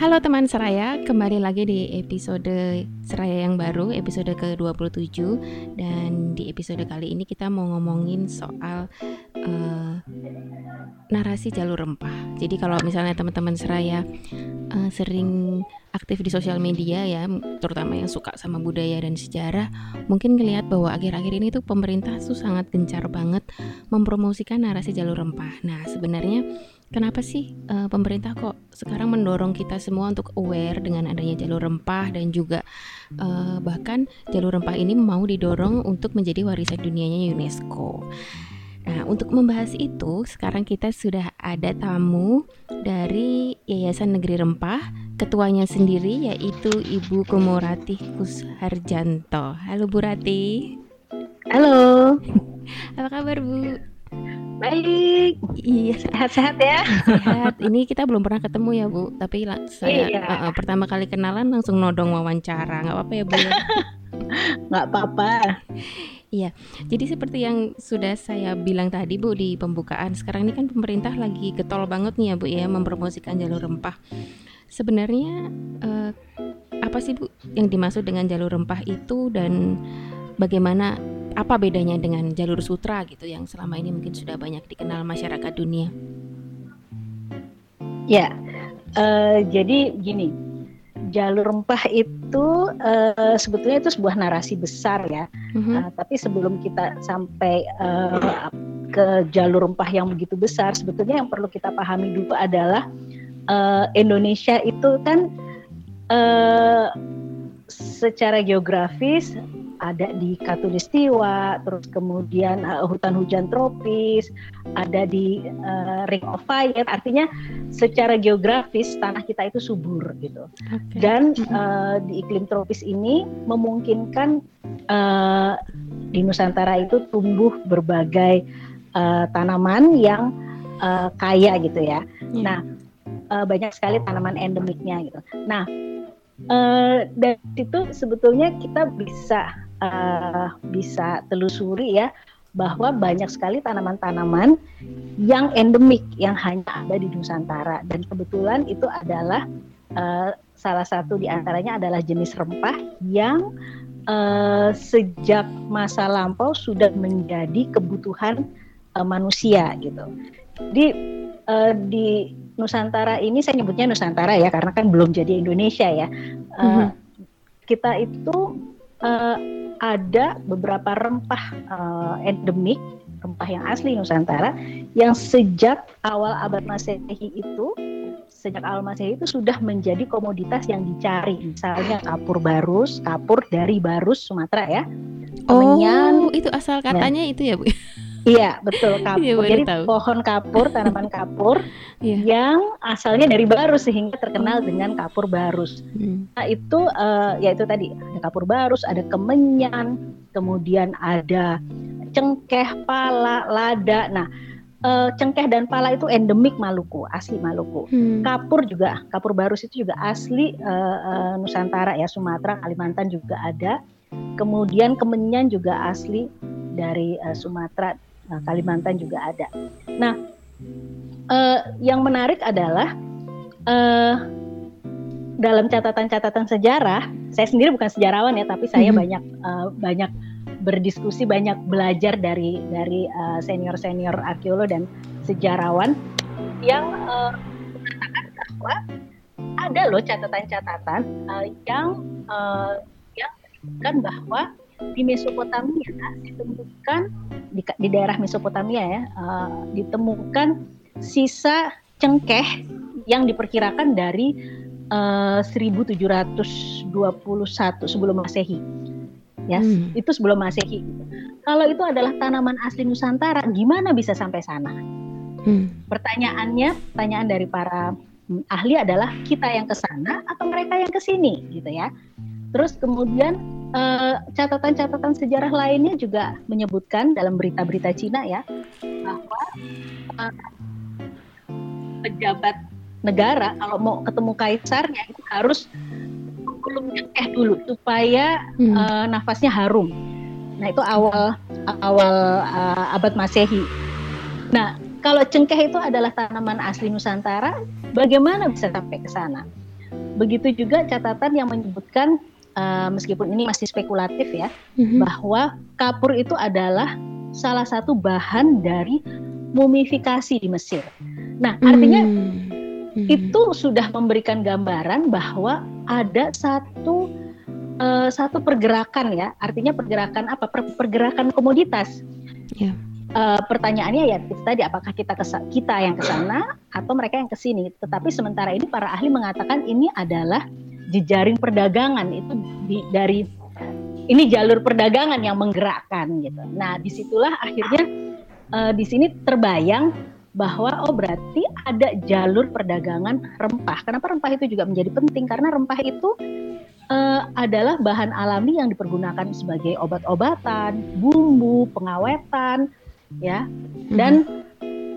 Halo teman Seraya, kembali lagi di episode Seraya yang baru, episode ke-27. Dan di episode kali ini kita mau ngomongin soal uh, narasi jalur rempah. Jadi kalau misalnya teman-teman Seraya uh, sering aktif di sosial media ya, terutama yang suka sama budaya dan sejarah, mungkin ngelihat bahwa akhir-akhir ini tuh pemerintah tuh sangat gencar banget mempromosikan narasi jalur rempah. Nah, sebenarnya kenapa sih uh, pemerintah kok sekarang mendorong kita semua untuk aware dengan adanya jalur rempah dan juga uh, bahkan jalur rempah ini mau didorong untuk menjadi warisan dunianya UNESCO. Nah, untuk membahas itu, sekarang kita sudah ada tamu dari Yayasan Negeri Rempah, ketuanya sendiri yaitu Ibu Komorati Kusharjanto. Halo Bu Rati. Halo. Apa kabar Bu? Baik. Iya, sehat-sehat ya. Sehat. Ini kita belum pernah ketemu ya Bu, tapi saya iya. uh, uh, pertama kali kenalan langsung nodong wawancara. Nggak apa-apa ya Bu? Nggak apa-apa. Iya, jadi seperti yang sudah saya bilang tadi Bu di pembukaan, sekarang ini kan pemerintah lagi getol banget nih ya Bu ya mempromosikan jalur rempah. Sebenarnya eh, apa sih Bu yang dimaksud dengan jalur rempah itu dan bagaimana apa bedanya dengan jalur sutra gitu yang selama ini mungkin sudah banyak dikenal masyarakat dunia? Ya, uh, jadi gini, jalur rempah itu uh, sebetulnya itu sebuah narasi besar ya. Mm-hmm. Uh, tapi sebelum kita sampai uh, ke jalur rempah yang begitu besar, sebetulnya yang perlu kita pahami dulu adalah uh, Indonesia itu kan uh, secara geografis ada di Katulistiwa, terus kemudian uh, hutan hujan tropis, ada di uh, Ring of Fire. Artinya secara geografis tanah kita itu subur gitu. Okay. Dan uh, di iklim tropis ini memungkinkan uh, di Nusantara itu tumbuh berbagai uh, tanaman yang uh, kaya gitu ya. Yeah. Nah, uh, banyak sekali tanaman endemiknya gitu. Nah, uh, dari situ sebetulnya kita bisa uh, bisa telusuri ya bahwa banyak sekali tanaman-tanaman yang endemik yang hanya ada di Nusantara dan kebetulan itu adalah uh, salah satu di antaranya adalah jenis rempah yang uh, sejak masa lampau sudah menjadi kebutuhan uh, manusia gitu. Jadi uh, di Nusantara ini saya nyebutnya Nusantara ya karena kan belum jadi Indonesia ya. Uh, mm -hmm. Kita itu uh, ada beberapa rempah uh, endemik, rempah yang asli Nusantara yang sejak awal abad Masehi itu sejak awal Masehi itu sudah menjadi komoditas yang dicari. Misalnya kapur barus, kapur dari barus Sumatera ya. Oh, itu asal katanya nah, itu ya, Bu. Iya betul kapur. Iya, Jadi tahu. pohon kapur, tanaman kapur yeah. yang asalnya dari barus sehingga terkenal dengan kapur barus. Hmm. Nah itu uh, ya itu tadi ada kapur barus, ada kemenyan, kemudian ada cengkeh, pala, lada. Nah uh, cengkeh dan pala itu endemik Maluku, asli Maluku. Hmm. Kapur juga, kapur barus itu juga asli uh, uh, Nusantara ya, Sumatera, Kalimantan juga ada. Kemudian kemenyan juga asli dari uh, Sumatera Nah, Kalimantan juga ada. Nah, uh, yang menarik adalah uh, dalam catatan-catatan sejarah, saya sendiri bukan sejarawan ya, tapi saya mm -hmm. banyak uh, banyak berdiskusi, banyak belajar dari dari uh, senior-senior arkeolog dan sejarawan yang uh, mengatakan bahwa ada loh catatan-catatan uh, yang uh, yang menyebutkan bahwa di Mesopotamia ditemukan di, di daerah Mesopotamia ya uh, ditemukan sisa cengkeh yang diperkirakan dari uh, eh, 1721 sebelum Masehi. Ya, hmm. itu sebelum Masehi. Kalau itu adalah tanaman asli Nusantara, gimana bisa sampai sana? Hmm. Pertanyaannya, pertanyaan dari para ahli adalah kita yang ke sana atau mereka yang ke sini, gitu ya. Terus kemudian catatan-catatan uh, sejarah lainnya juga menyebutkan dalam berita-berita Cina ya bahwa uh, pejabat negara kalau mau ketemu kaisarnya itu harus belum cengkeh dulu supaya hmm. uh, nafasnya harum. Nah itu awal awal uh, abad Masehi. Nah kalau cengkeh itu adalah tanaman asli Nusantara, bagaimana bisa sampai ke sana? begitu juga catatan yang menyebutkan uh, meskipun ini masih spekulatif ya, mm-hmm. bahwa kapur itu adalah salah satu bahan dari mumifikasi di Mesir. Nah, artinya mm-hmm. itu sudah memberikan gambaran bahwa ada satu uh, satu pergerakan ya, artinya pergerakan apa? pergerakan komoditas. Yeah. Uh, pertanyaannya ya itu tadi apakah kita kesa kita yang ke sana atau mereka yang ke sini. Tetapi sementara ini para ahli mengatakan ini adalah jejaring perdagangan itu di, dari ini jalur perdagangan yang menggerakkan gitu. Nah di situlah akhirnya uh, di sini terbayang bahwa oh berarti ada jalur perdagangan rempah. Kenapa rempah itu juga menjadi penting? Karena rempah itu uh, adalah bahan alami yang dipergunakan sebagai obat-obatan, bumbu, pengawetan, ya. Dan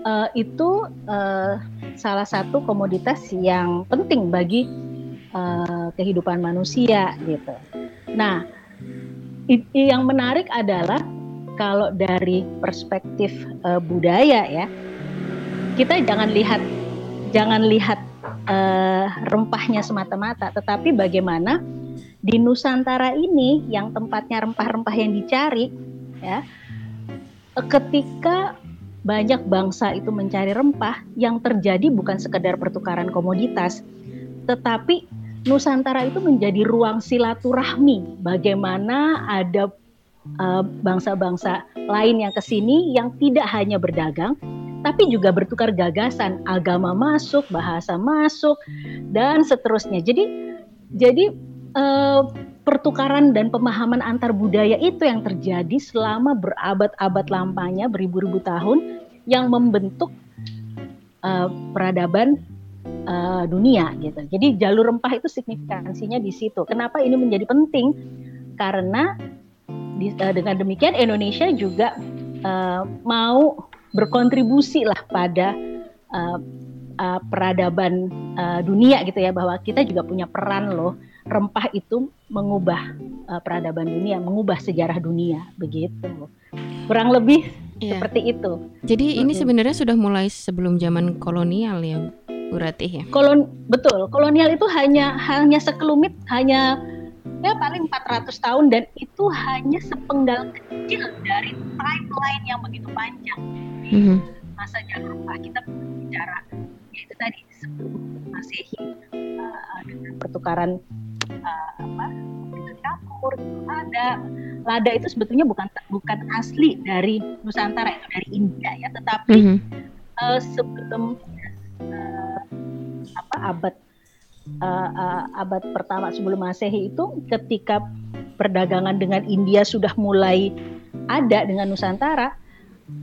uh, itu uh, salah satu komoditas yang penting bagi uh, kehidupan manusia gitu. Nah, yang menarik adalah kalau dari perspektif uh, budaya ya, kita jangan lihat jangan lihat uh, rempahnya semata-mata, tetapi bagaimana di Nusantara ini yang tempatnya rempah-rempah yang dicari ya, ketika banyak bangsa itu mencari rempah yang terjadi bukan sekedar pertukaran komoditas, tetapi Nusantara itu menjadi ruang silaturahmi. Bagaimana ada eh, bangsa-bangsa uh, lain yang ke sini yang tidak hanya berdagang, tapi juga bertukar gagasan, agama masuk, bahasa masuk, dan seterusnya. Jadi, jadi uh, pertukaran dan pemahaman antar budaya itu yang terjadi selama berabad-abad lampanya, beribu-ribu tahun, yang membentuk uh, peradaban uh, dunia gitu. Jadi jalur rempah itu signifikansinya di situ. Kenapa ini menjadi penting? Karena di, uh, dengan demikian Indonesia juga uh, mau berkontribusi lah pada uh, uh, peradaban uh, dunia gitu ya bahwa kita juga punya peran loh rempah itu mengubah uh, peradaban dunia, mengubah sejarah dunia begitu. Kurang lebih yeah. seperti itu. Jadi ini sebenarnya sudah mulai sebelum zaman kolonial ya Bu Ratih ya? Kolon betul, kolonial itu hanya hanya sekelumit, hanya ya paling 400 tahun dan itu hanya sepenggal kecil dari timeline yang begitu panjang. Jadi mm -hmm. masa jalur kita bicara itu tadi sebelum masehi uh, dengan pertukaran uh, apa campur ada lada itu sebetulnya bukan bukan asli dari Nusantara itu dari India ya tetapi mm -hmm. uh, sebelum uh, apa abad uh, uh, abad pertama sebelum masehi itu ketika perdagangan dengan India sudah mulai ada dengan Nusantara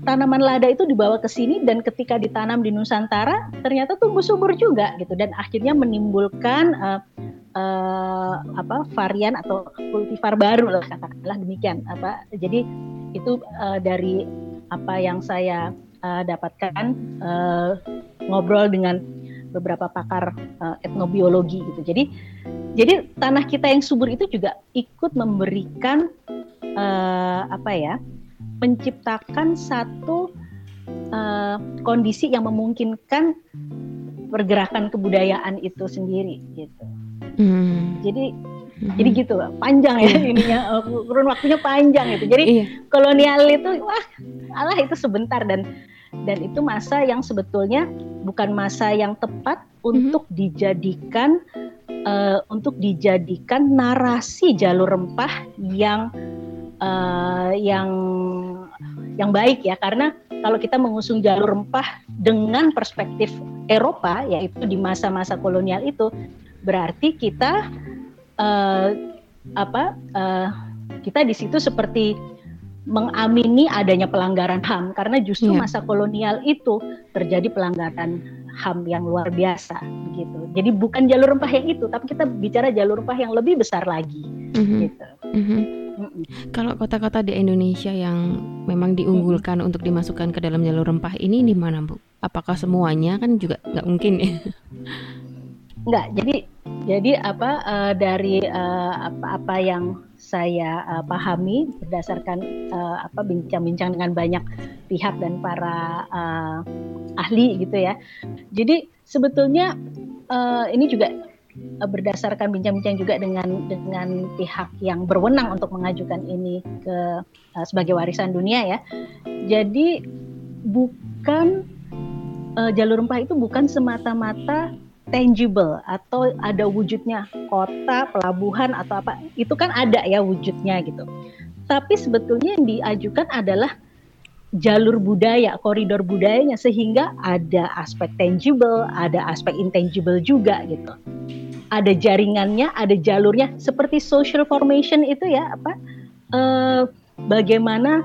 tanaman lada itu dibawa ke sini dan ketika ditanam di Nusantara ternyata tumbuh subur juga gitu dan akhirnya menimbulkan uh, uh, apa varian atau kultivar baru lah katakanlah demikian apa. Jadi itu uh, dari apa yang saya uh, dapatkan uh, ngobrol dengan beberapa pakar uh, etnobiologi gitu. Jadi jadi tanah kita yang subur itu juga ikut memberikan uh, apa ya? menciptakan satu uh, kondisi yang memungkinkan pergerakan kebudayaan itu sendiri gitu. Hmm. Jadi hmm. jadi gitu panjang ya iya. ininya kurun waktunya panjang gitu. Jadi iya. kolonial itu wah Allah itu sebentar dan dan itu masa yang sebetulnya bukan masa yang tepat untuk mm-hmm. dijadikan uh, untuk dijadikan narasi jalur rempah yang uh, yang yang baik ya karena kalau kita mengusung jalur rempah dengan perspektif Eropa yaitu di masa-masa kolonial itu berarti kita uh, apa uh, kita di situ seperti mengamini adanya pelanggaran HAM karena justru yeah. masa kolonial itu terjadi pelanggaran HAM yang luar biasa begitu. Jadi bukan jalur rempah yang itu, tapi kita bicara jalur rempah yang lebih besar lagi mm-hmm. gitu. Mm-hmm. Mm-hmm. Kalau kota-kota di Indonesia yang memang diunggulkan mm-hmm. untuk dimasukkan ke dalam jalur rempah ini di mana, Bu? Apakah semuanya kan juga nggak mungkin ya? Nggak. Jadi jadi apa uh, dari uh, apa-apa yang saya uh, pahami berdasarkan uh, apa bincang-bincang dengan banyak pihak dan para uh, ahli gitu ya. Jadi sebetulnya uh, ini juga uh, berdasarkan bincang-bincang juga dengan dengan pihak yang berwenang untuk mengajukan ini ke uh, sebagai warisan dunia ya. Jadi bukan uh, jalur rempah itu bukan semata-mata tangible atau ada wujudnya kota, pelabuhan atau apa. Itu kan ada ya wujudnya gitu. Tapi sebetulnya yang diajukan adalah jalur budaya, koridor budayanya sehingga ada aspek tangible, ada aspek intangible juga gitu. Ada jaringannya, ada jalurnya seperti social formation itu ya apa? Eh, bagaimana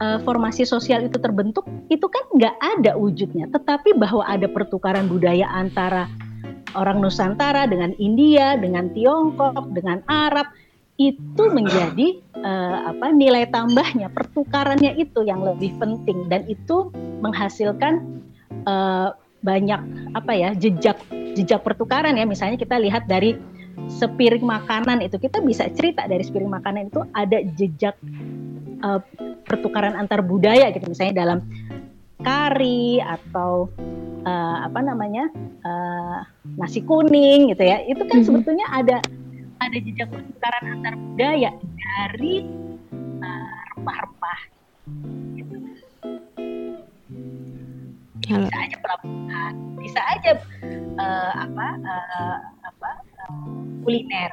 eh, formasi sosial itu terbentuk itu kan nggak ada wujudnya, tetapi bahwa ada pertukaran budaya antara orang Nusantara dengan India, dengan Tiongkok, dengan Arab itu menjadi uh, apa nilai tambahnya pertukarannya itu yang lebih penting. Dan itu menghasilkan uh, banyak apa ya jejak jejak pertukaran ya. Misalnya kita lihat dari sepiring makanan itu kita bisa cerita dari sepiring makanan itu ada jejak uh, pertukaran antar budaya gitu. Misalnya dalam kari atau uh, apa namanya uh, nasi kuning gitu ya itu kan mm -hmm. sebetulnya ada ada jejak pertukaran antar budaya dari uh, rempah-rempah. Bisa aja pelabuhan, bisa aja uh, apa uh, apa uh, kuliner,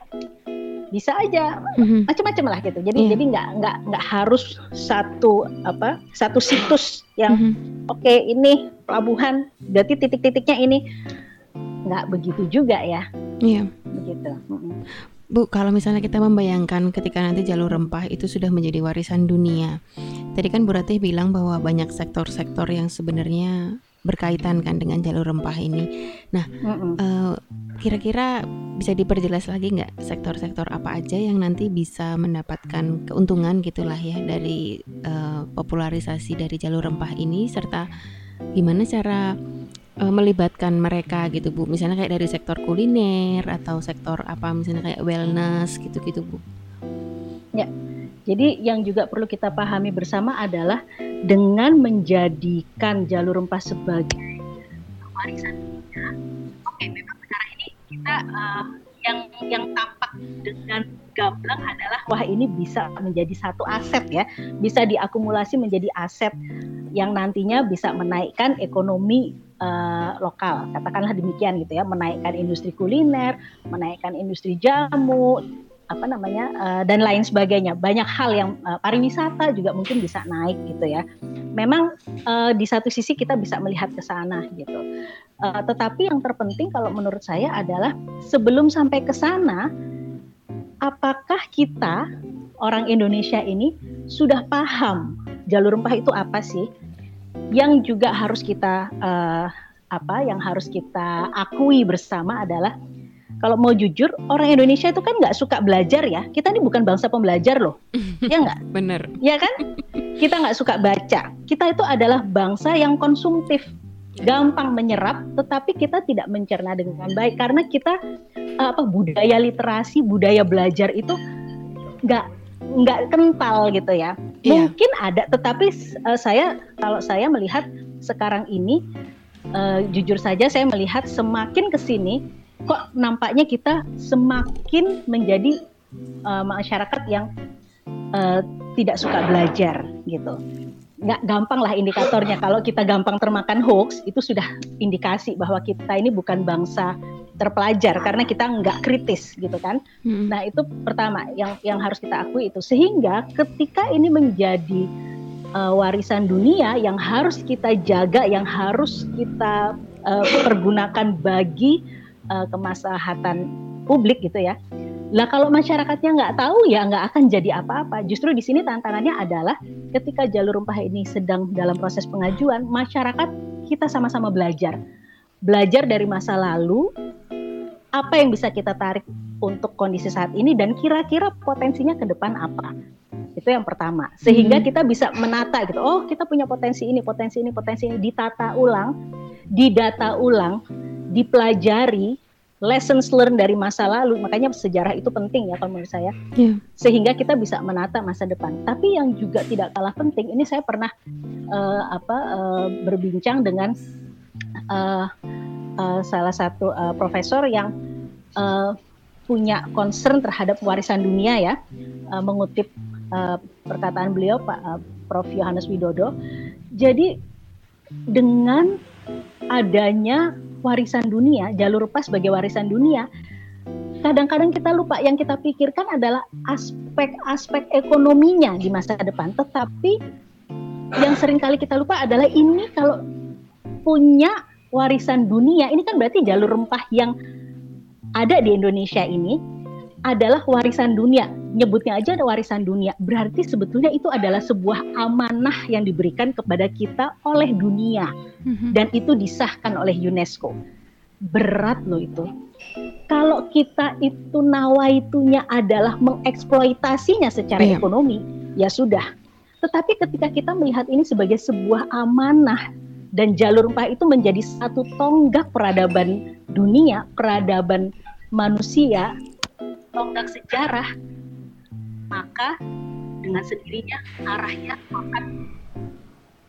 bisa aja mm-hmm. macam-macam lah gitu. Jadi yeah. jadi nggak nggak nggak harus satu apa satu situs yang mm-hmm. oke okay, ini pelabuhan, berarti titik-titiknya ini nggak begitu juga ya. Iya. Begitu. Mm-hmm. Bu, kalau misalnya kita membayangkan ketika nanti jalur rempah itu sudah menjadi warisan dunia, tadi kan Bu Ratih bilang bahwa banyak sektor-sektor yang sebenarnya berkaitan kan dengan jalur rempah ini. Nah, uh, kira-kira bisa diperjelas lagi nggak sektor-sektor apa aja yang nanti bisa mendapatkan keuntungan gitulah ya dari uh, popularisasi dari jalur rempah ini, serta gimana cara uh, melibatkan mereka gitu Bu. Misalnya kayak dari sektor kuliner atau sektor apa misalnya kayak wellness gitu-gitu Bu. Ya. Jadi yang juga perlu kita pahami bersama adalah dengan menjadikan jalur rempah sebagai warisan. Oke, memang sekarang ini kita uh, yang yang tampak dengan gamblang adalah wah ini bisa menjadi satu aset ya, bisa diakumulasi menjadi aset yang nantinya bisa menaikkan ekonomi uh, lokal, katakanlah demikian gitu ya, menaikkan industri kuliner, menaikkan industri jamu, apa namanya uh, dan lain sebagainya. Banyak hal yang uh, pariwisata juga mungkin bisa naik gitu ya. Memang uh, di satu sisi kita bisa melihat ke sana gitu. Uh, tetapi yang terpenting kalau menurut saya adalah sebelum sampai ke sana, apakah kita orang Indonesia ini sudah paham jalur rempah itu apa sih? yang juga harus kita uh, apa yang harus kita akui bersama adalah kalau mau jujur orang Indonesia itu kan nggak suka belajar ya. Kita ini bukan bangsa pembelajar loh. Ya nggak? Bener. Ya kan? Kita nggak suka baca. Kita itu adalah bangsa yang konsumtif. Gampang menyerap tetapi kita tidak mencerna dengan baik. Karena kita apa budaya literasi budaya belajar itu nggak nggak kental gitu ya. Iya. Mungkin ada, tetapi uh, saya kalau saya melihat sekarang ini uh, jujur saja saya melihat semakin ke sini kok nampaknya kita semakin menjadi uh, masyarakat yang uh, tidak suka belajar gitu. Nggak gampang lah indikatornya kalau kita gampang termakan hoax itu sudah indikasi bahwa kita ini bukan bangsa terpelajar karena kita nggak kritis gitu kan. Hmm. Nah itu pertama yang yang harus kita akui itu sehingga ketika ini menjadi uh, warisan dunia yang harus kita jaga, yang harus kita uh, pergunakan bagi uh, kemaslahatan publik gitu ya. Lah kalau masyarakatnya nggak tahu ya nggak akan jadi apa-apa. Justru di sini tantangannya adalah ketika jalur rempah ini sedang dalam proses pengajuan, masyarakat kita sama-sama belajar. Belajar dari masa lalu, apa yang bisa kita tarik untuk kondisi saat ini dan kira-kira potensinya ke depan apa itu yang pertama sehingga hmm. kita bisa menata gitu oh kita punya potensi ini potensi ini potensi ini ditata ulang didata ulang dipelajari lessons learned dari masa lalu. Makanya sejarah itu penting ya kalau menurut saya. Yeah. sehingga kita bisa menata masa depan. Tapi yang juga tidak kalah penting ini saya pernah uh, apa uh, berbincang dengan uh, uh, salah satu uh, profesor yang uh, punya concern terhadap warisan dunia ya, uh, mengutip uh, perkataan beliau Pak uh, Prof. Yohanes Widodo. Jadi dengan adanya warisan dunia, jalur pas sebagai warisan dunia, kadang-kadang kita lupa yang kita pikirkan adalah aspek-aspek ekonominya di masa depan. Tetapi yang sering kali kita lupa adalah ini kalau punya warisan dunia, ini kan berarti jalur rempah yang ada di Indonesia ini adalah warisan dunia. Nyebutnya aja ada warisan dunia. Berarti sebetulnya itu adalah sebuah amanah yang diberikan kepada kita oleh dunia. Mhm. Dan itu disahkan oleh UNESCO. Berat loh itu. Kalau kita itu nawaitunya adalah mengeksploitasinya secara yeah. ekonomi, ya sudah. Tetapi ketika kita melihat ini sebagai sebuah amanah dan jalur rempah itu menjadi satu tonggak peradaban dunia, peradaban manusia, tonggak sejarah, maka dengan sendirinya arahnya akan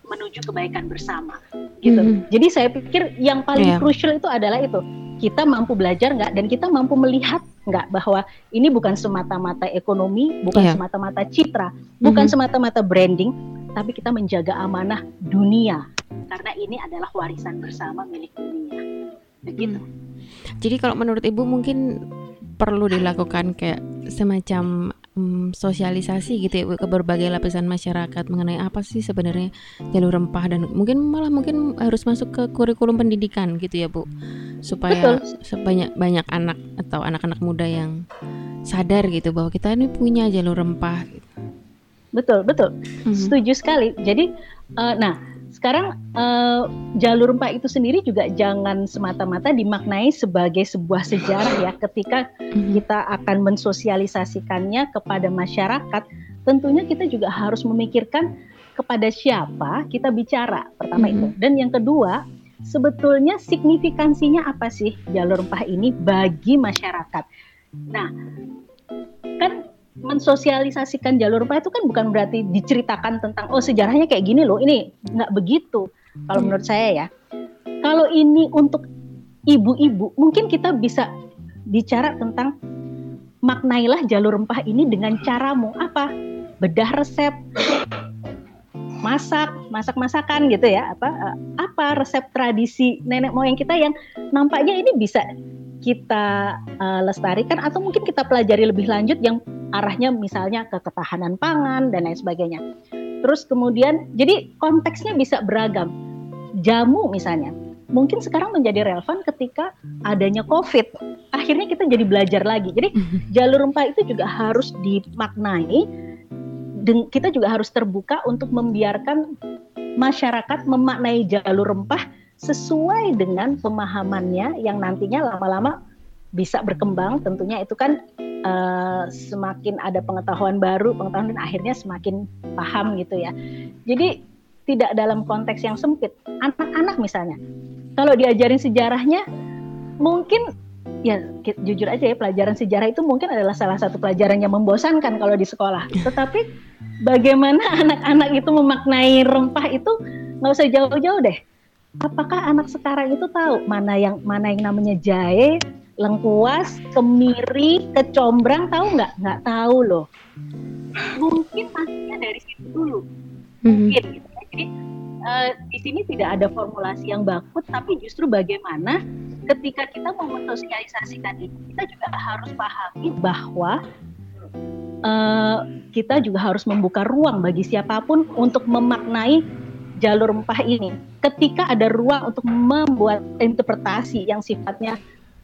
menuju kebaikan bersama gitu. Mm -hmm. Jadi saya pikir yang paling yeah. krusial itu adalah itu kita mampu belajar nggak dan kita mampu melihat nggak bahwa ini bukan semata-mata ekonomi, bukan yeah. semata-mata citra, bukan mm -hmm. semata-mata branding, tapi kita menjaga amanah dunia karena ini adalah warisan bersama milik dunia. Begitu. Hmm. Jadi kalau menurut Ibu mungkin perlu dilakukan kayak semacam um, sosialisasi gitu ya ke berbagai lapisan masyarakat mengenai apa sih sebenarnya jalur rempah dan mungkin malah mungkin harus masuk ke kurikulum pendidikan gitu ya Bu supaya Betul. sebanyak banyak anak atau anak-anak muda yang sadar gitu bahwa kita ini punya jalur rempah gitu. Betul, betul. Mm -hmm. Setuju sekali. Jadi uh, nah sekarang uh, jalur rempah itu sendiri juga jangan semata-mata dimaknai sebagai sebuah sejarah ya ketika mhm. kita akan mensosialisasikannya kepada masyarakat tentunya kita juga harus memikirkan kepada siapa kita bicara pertama itu mhm. dan yang kedua sebetulnya signifikansinya apa sih jalur rempah ini bagi masyarakat nah kan mensosialisasikan jalur rempah itu kan bukan berarti diceritakan tentang oh sejarahnya kayak gini loh. Ini nggak begitu kalau hmm. menurut saya ya. Kalau ini untuk ibu-ibu mungkin kita bisa bicara tentang maknailah jalur rempah ini dengan caramu. Apa? Bedah resep masak masak masakan gitu ya apa eh, apa resep tradisi nenek moyang kita yang nampaknya ini bisa kita uh, lestarikan atau mungkin kita pelajari lebih lanjut yang arahnya misalnya ke ketahanan pangan dan lain sebagainya. Terus kemudian jadi konteksnya bisa beragam. Jamu misalnya mungkin sekarang menjadi relevan ketika adanya COVID. Akhirnya kita jadi belajar lagi. Jadi jalur rempah itu juga harus dimaknai kita juga harus terbuka untuk membiarkan masyarakat memaknai jalur rempah sesuai dengan pemahamannya yang nantinya lama-lama bisa berkembang. Tentunya itu kan uh, semakin ada pengetahuan baru pengetahuan dan akhirnya semakin paham gitu ya. Jadi tidak dalam konteks yang sempit. Anak-anak misalnya kalau diajarin sejarahnya mungkin ya jujur aja ya pelajaran sejarah itu mungkin adalah salah satu pelajaran yang membosankan kalau di sekolah. Tetapi bagaimana anak-anak itu memaknai rempah itu nggak usah jauh-jauh deh apakah anak sekarang itu tahu mana yang mana yang namanya jahe lengkuas, kemiri, kecombrang tahu nggak? Nggak tahu loh. Mungkin pastinya dari situ dulu. Mhm. Mungkin gitu ya. Jadi uh, di sini tidak ada formulasi yang baku, tapi justru bagaimana ketika kita mau mensosialisasikan ini, kita juga harus pahami bahwa uh, kita juga harus membuka ruang bagi siapa pun untuk memaknai jalur rempah ini. Ketika ada ruang untuk membuat interpretasi yang sifatnya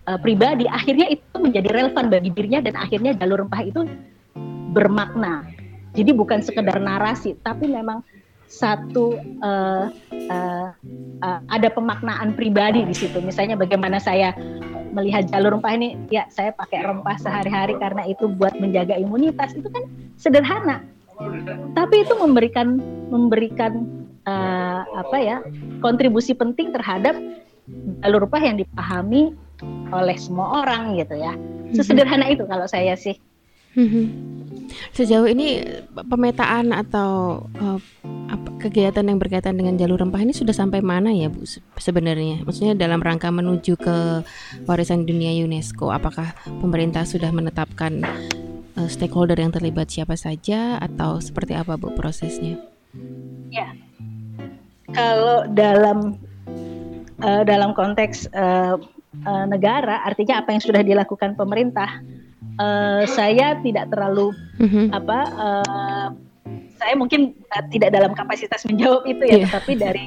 uh, pribadi akhirnya itu menjadi relevan bagi dirinya dan akhirnya jalur rempah itu bermakna jadi bukan sekedar narasi tapi memang satu uh, uh, uh, ada pemaknaan pribadi di situ misalnya bagaimana saya melihat jalur rempah ini ya saya pakai rempah sehari-hari karena itu buat menjaga imunitas itu kan sederhana tapi itu memberikan memberikan uh, apa ya kontribusi penting terhadap jalur rempah yang dipahami oleh semua orang gitu ya. Sesederhana itu kalau saya sih. Mm-hmm. Sejauh ini pemetaan atau uh, kegiatan yang berkaitan dengan jalur rempah ini sudah sampai mana ya Bu sebenarnya? Maksudnya dalam rangka menuju ke warisan dunia UNESCO, apakah pemerintah sudah menetapkan uh, stakeholder yang terlibat siapa saja atau seperti apa Bu prosesnya? Ya, kalau dalam uh, dalam konteks uh, uh, negara, artinya apa yang sudah dilakukan pemerintah, uh, saya tidak terlalu mm-hmm. apa. Uh, saya mungkin uh, tidak dalam kapasitas menjawab itu ya, yeah. tetapi dari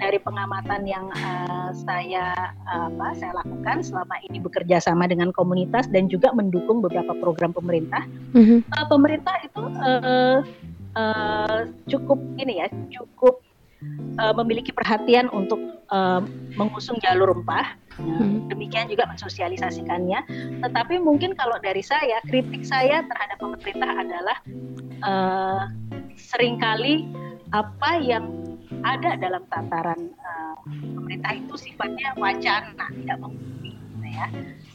dari pengamatan yang uh, saya uh, apa saya lakukan selama ini bekerja sama dengan komunitas dan juga mendukung beberapa program pemerintah. Mm-hmm. Uh, pemerintah itu uh, uh, cukup ini ya, cukup uh, memiliki perhatian untuk uh, mengusung jalur rempah. Hmm. Demikian juga mensosialisasikannya. Tetapi mungkin kalau dari saya, kritik saya terhadap pemerintah adalah uh, sering kali apa yang ada dalam tataran uh, pemerintah itu sifatnya wacana, tidak membukti, gitu ya.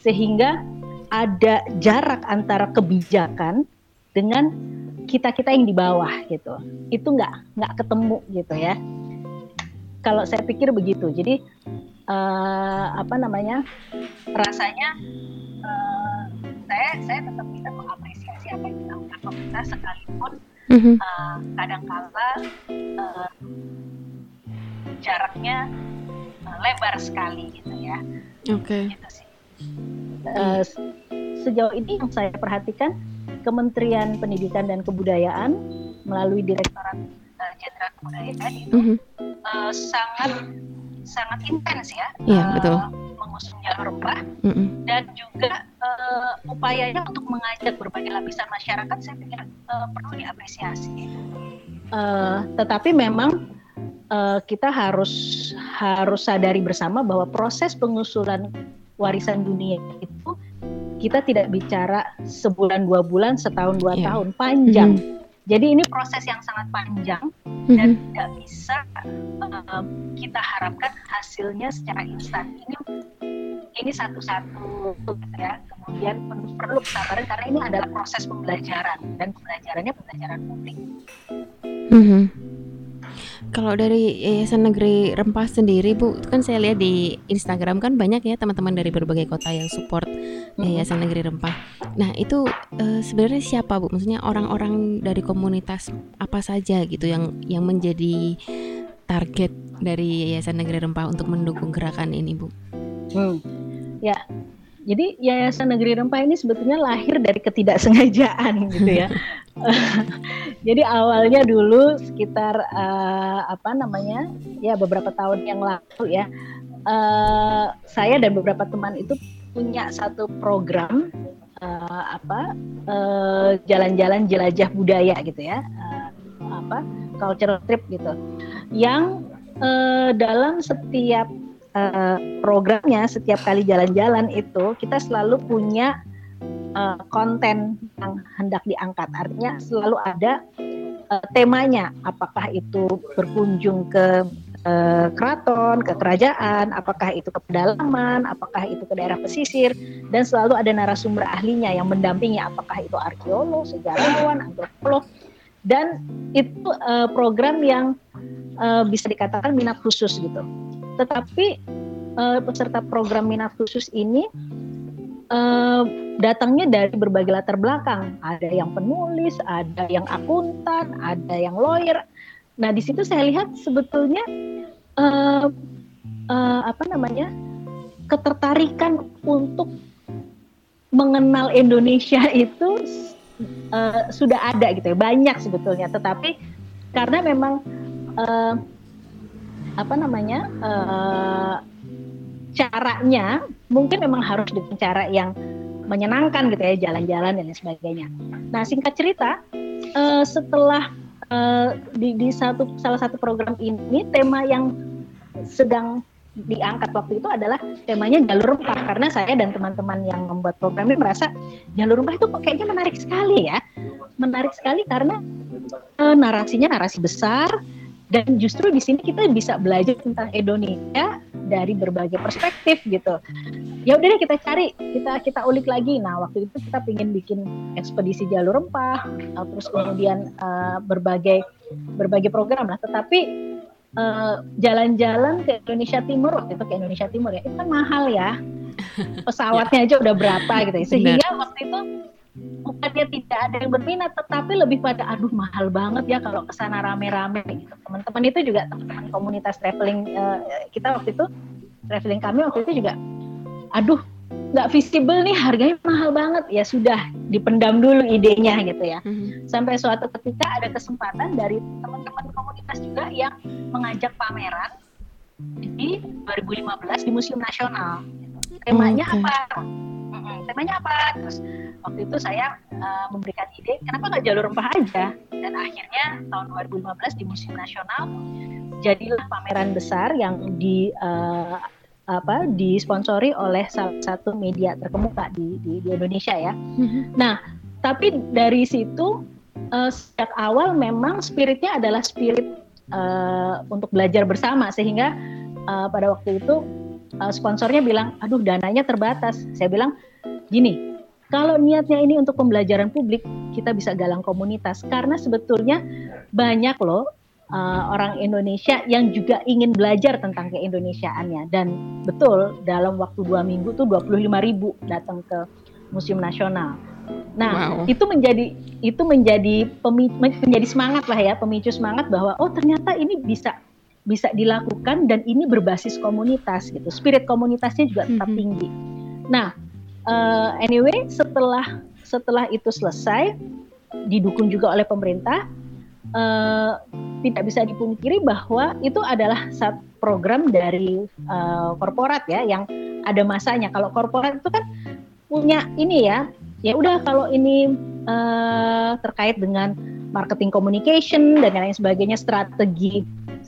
Sehingga ada jarak antara kebijakan dengan kita kita yang di bawah gitu. Itu nggak nggak ketemu gitu ya. Kalau saya pikir begitu. Jadi uh, apa namanya rasanya uh, saya saya tetap bisa mengapresiasi apa yang dilakukan pemerintah sekalipun mm-hmm. uh, kadangkala uh, jaraknya uh, lebar sekali gitu ya. Oke. Okay. Gitu Uh, sejauh ini yang saya perhatikan Kementerian Pendidikan dan Kebudayaan melalui Direktorat Jenderal uh, Kebudayaan itu mm-hmm. uh, sangat sangat intens ya, yeah, uh, betul. mengusung jalur rempah mm -hmm. dan juga uh, upayanya untuk mengajak berbagai lapisan masyarakat saya pikir uh, perlu diapresiasi. Uh, tetapi memang uh, kita harus harus sadari bersama bahwa proses pengusulan warisan dunia itu kita tidak bicara sebulan dua bulan setahun dua yeah. tahun panjang. Mm -hmm jadi ini proses yang sangat panjang dan mm-hmm. tidak bisa uh, kita harapkan hasilnya secara instan. Ini ini satu-satu ya. Kemudian perlu kesabaran karena ini adalah proses pembelajaran dan pembelajarannya pembelajaran publik. Mm-hmm. Kalau dari Yayasan Negeri Rempah sendiri, Bu, kan saya lihat di Instagram kan banyak ya teman-teman dari berbagai kota yang support Yayasan Negeri Rempah. Nah, itu uh, sebenarnya siapa, Bu? Maksudnya orang-orang dari komunitas apa saja gitu yang yang menjadi target dari Yayasan Negeri Rempah untuk mendukung gerakan ini, Bu? Hmm. Ya, jadi Yayasan Negeri Rempah ini sebetulnya lahir dari ketidaksengajaan gitu ya. Jadi awalnya dulu sekitar uh, apa namanya ya beberapa tahun yang lalu ya uh, saya dan beberapa teman itu punya satu program uh, apa jalan-jalan uh, jelajah budaya gitu ya uh, apa cultural trip gitu yang uh, dalam setiap uh, programnya setiap kali jalan-jalan itu kita selalu punya uh, konten yang hendak diangkat. Artinya selalu ada uh, temanya, apakah itu berkunjung ke keraton, ke kerajaan, apakah itu ke pedalaman, apakah itu ke daerah pesisir, dan selalu ada narasumber ahlinya yang mendampingi, apakah itu arkeolog, sejarawan, antropolog, dan itu uh, program yang uh, bisa dikatakan minat khusus gitu. Tetapi uh, peserta program minat khusus ini uh, datangnya dari berbagai latar belakang. Ada yang penulis, ada yang akuntan, ada yang lawyer. Nah di situ saya lihat sebetulnya uh, uh, apa namanya ketertarikan untuk mengenal Indonesia itu uh, sudah ada gitu ya banyak sebetulnya. Tetapi karena memang uh, apa namanya uh, caranya mungkin memang harus dengan cara yang menyenangkan gitu ya jalan-jalan dan sebagainya. Nah singkat cerita uh, setelah uh, di, di satu salah satu program ini tema yang sedang diangkat waktu itu adalah temanya jalur rempah karena saya dan teman-teman yang membuat program ini merasa jalur rempah itu kayaknya menarik sekali ya menarik sekali karena uh, narasinya narasi besar dan justru di sini kita bisa belajar tentang Indonesia dari berbagai perspektif gitu. Ya udah deh kita cari kita kita ulik lagi. Nah waktu itu kita pingin bikin ekspedisi jalur rempah uh, terus kemudian uh, berbagai berbagai program lah. Tetapi jalan-jalan uh, ke Indonesia Timur waktu itu ke Indonesia Timur ya itu kan mahal ya. Pesawatnya aja udah berapa gitu ya. Sehingga waktu itu bukannya tidak ada yang berminat tetapi lebih pada aduh mahal banget ya kalau ke sana rame-rame gitu. Teman-teman itu juga teman-teman komunitas traveling uh, kita waktu itu traveling kami waktu itu juga aduh nggak visible nih harganya mahal banget. Ya sudah dipendam dulu idenya gitu ya. Mm-hmm. sampai suatu ketika ada kesempatan dari teman-teman komunitas juga yang mengajak pameran di 2015 di Museum Nasional. Temanya okay. apa temanya apa terus waktu itu saya uh, memberikan ide kenapa nggak jalur rempah aja dan akhirnya tahun 2015 di Museum Nasional jadilah pameran besar yang di uh, apa disponsori oleh salah satu media terkemuka di di, di Indonesia ya. Mm-hmm. Nah, tapi dari situ uh, sejak awal memang spiritnya adalah spirit uh, untuk belajar bersama sehingga uh, pada waktu itu uh, sponsornya bilang, aduh dananya terbatas. Saya bilang gini, kalau niatnya ini untuk pembelajaran publik, kita bisa galang komunitas karena sebetulnya banyak loh uh, orang Indonesia yang juga ingin belajar tentang keindonesiaannya dan betul dalam waktu dua minggu tuh 25 ribu datang ke Museum Nasional. Nah wow. itu menjadi itu menjadi pemi, menjadi semangat lah ya pemicu semangat bahwa oh ternyata ini bisa bisa dilakukan dan ini berbasis komunitas gitu spirit komunitasnya juga tetap mm -hmm. tinggi. Nah uh, anyway setelah setelah itu selesai didukung juga oleh pemerintah uh, tidak bisa dipungkiri bahwa itu adalah satu program dari uh, korporat ya yang ada masanya. Kalau korporat itu kan punya ini ya, ya udah kalau ini uh, terkait dengan marketing communication dan lain sebagainya, strategi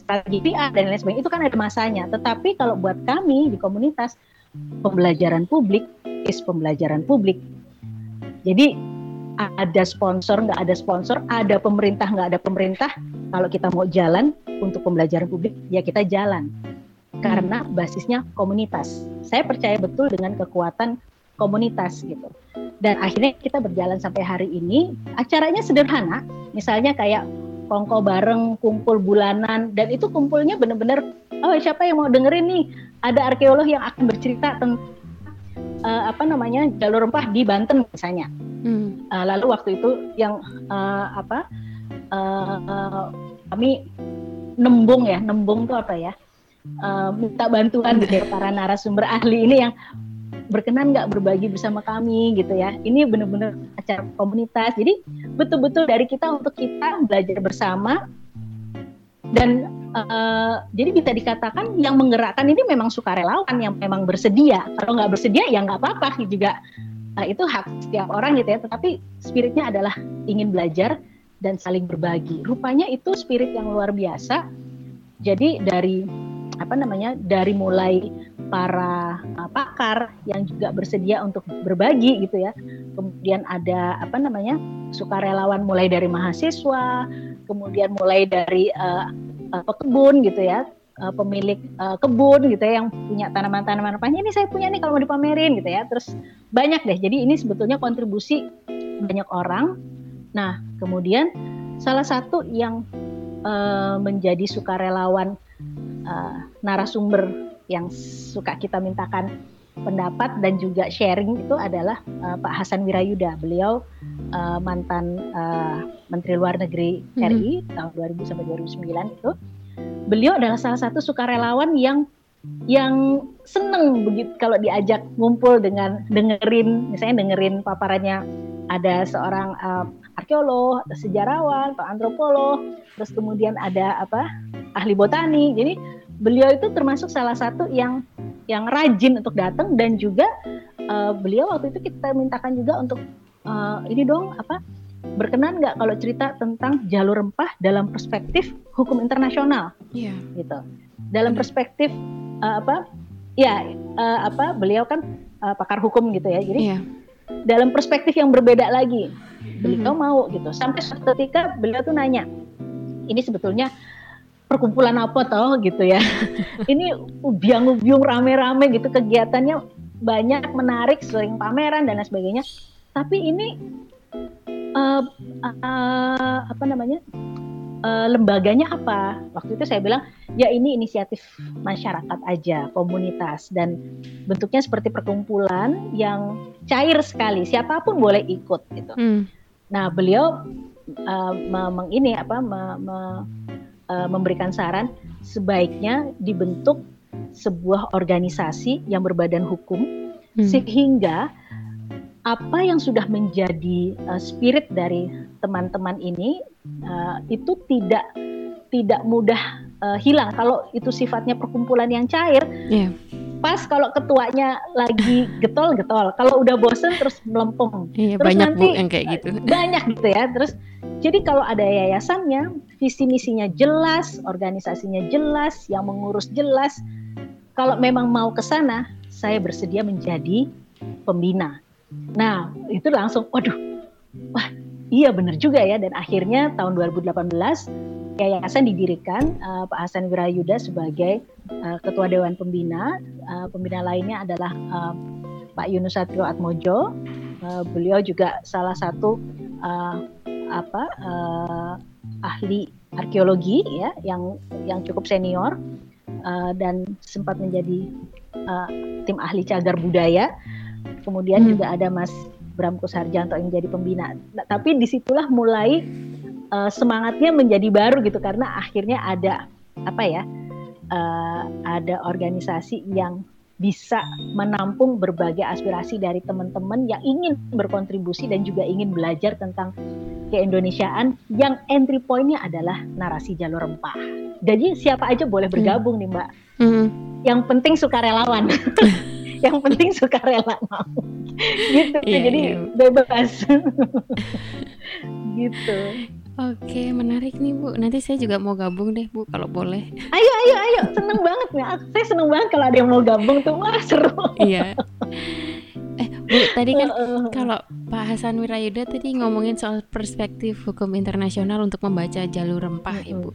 strategi PR dan lain sebagainya itu kan ada masanya. Tetapi kalau buat kami di komunitas pembelajaran publik is pembelajaran publik. Jadi ada sponsor nggak ada sponsor, ada pemerintah nggak ada pemerintah. Kalau kita mau jalan untuk pembelajaran publik, ya kita jalan karena hmm. basisnya komunitas. Saya percaya betul dengan kekuatan komunitas gitu. Dan akhirnya kita berjalan sampai hari ini. Acaranya sederhana, misalnya kayak kongko bareng, kumpul bulanan, dan itu kumpulnya benar-benar, oh siapa yang mau dengerin nih? Ada arkeolog yang akan bercerita tentang uh, apa namanya jalur rempah di Banten misalnya. Hmm. Uh, lalu waktu itu yang uh, apa uh, uh, kami nembung ya, nembung itu apa ya? Uh, minta bantuan gitu ya para narasumber ahli ini yang berkenan nggak berbagi bersama kami gitu ya. Ini benar-benar acara komunitas. Jadi betul-betul dari kita untuk kita belajar bersama dan uh, jadi bisa dikatakan yang menggerakkan ini memang sukarelawan yang memang bersedia. Kalau nggak bersedia ya nggak apa-apa juga uh, itu hak setiap orang gitu ya. Tetapi spiritnya adalah ingin belajar dan saling berbagi. Rupanya itu spirit yang luar biasa. Jadi dari apa namanya dari mulai para uh, pakar yang juga bersedia untuk berbagi gitu ya. Kemudian ada apa namanya sukarelawan mulai dari mahasiswa, kemudian mulai dari uh, uh, pekebun gitu ya, uh, pemilik uh, kebun gitu ya yang punya tanaman-tanaman apa ini saya punya nih kalau mau dipamerin gitu ya. Terus banyak deh. Jadi ini sebetulnya kontribusi banyak orang. Nah, kemudian salah satu yang uh, menjadi sukarelawan uh, narasumber yang suka kita mintakan pendapat dan juga sharing itu adalah uh, Pak Hasan Wirayuda. Beliau uh, mantan uh, Menteri Luar Negeri RI mm-hmm. tahun 2000 sampai 2009 itu. Beliau adalah salah satu sukarelawan yang yang seneng begitu kalau diajak ngumpul dengan dengerin misalnya dengerin paparannya ada seorang uh, arkeolog atau sejarawan atau antropolog terus kemudian ada apa ahli botani jadi beliau itu termasuk salah satu yang yang rajin untuk datang dan juga uh, beliau waktu itu kita mintakan juga untuk uh, ini dong apa berkenan nggak kalau cerita tentang jalur rempah dalam perspektif hukum internasional yeah. gitu dalam perspektif uh, apa ya uh, apa beliau kan uh, pakar hukum gitu ya jadi yeah. dalam perspektif yang berbeda lagi beliau mm -hmm. mau gitu sampai suatu ketika beliau tuh nanya ini sebetulnya perkumpulan apa toh gitu ya. ini ubiang-ubiung rame-rame gitu kegiatannya banyak menarik sering pameran dan lain sebagainya. Tapi ini uh, uh, apa namanya uh, lembaganya apa? Waktu itu saya bilang ya ini inisiatif masyarakat aja komunitas. Dan bentuknya seperti perkumpulan yang cair sekali. Siapa pun boleh ikut gitu. Hmm. nah beliau uh, meng ini apa me, me, uh, memberikan saran sebaiknya dibentuk sebuah organisasi yang berbadan hukum hmm. sehingga apa yang sudah menjadi uh, spirit dari teman-teman ini uh, itu tidak tidak mudah uh, hilang kalau itu sifatnya perkumpulan yang cair. Yeah. Pas kalau ketuanya lagi getol-getol, kalau udah bosen terus melempem. Iya, terus banyak nanti bu yang kayak gitu. Banyak gitu ya. Terus jadi kalau ada yayasannya, visi misinya jelas, organisasinya jelas, yang mengurus jelas. Kalau memang mau ke sana, saya bersedia menjadi pembina Nah, itu langsung, waduh, wah iya benar juga ya. Dan akhirnya tahun 2018 yayasan didirikan uh, Pak Hasan Wirayuda sebagai uh, Ketua Dewan Pembina. Uh, pembina lainnya adalah uh, Pak Yunus Satrio Atmojo. Uh, beliau juga salah satu uh, apa uh, ahli arkeologi ya yang yang cukup senior uh, dan sempat menjadi uh, tim ahli cagar budaya kemudian hmm. juga ada Mas Bram Kusarjanto yang jadi pembina. Nah, tapi di situlah mulai uh, semangatnya menjadi baru gitu karena akhirnya ada apa ya uh, ada organisasi yang bisa menampung berbagai aspirasi dari teman-teman yang ingin berkontribusi dan juga ingin belajar tentang keindonesiaan yang entry pointnya adalah narasi jalur rempah. Jadi siapa aja boleh bergabung hmm. nih Mbak. Hmm. Yang penting sukarelawan. yang penting suka rela mau gitu yeah, jadi yeah. bebas gitu Oke, menarik nih Bu. Nanti saya juga mau gabung deh Bu, kalau boleh. Ayo, ayo, ayo. Seneng banget nih. Saya seneng banget kalau ada yang mau gabung tuh. Wah, seru. Iya. Eh, Bu, tadi kan kalau Pak Hasan Wirayuda tadi ngomongin soal perspektif hukum internasional untuk membaca jalur rempah, Ibu. Uh,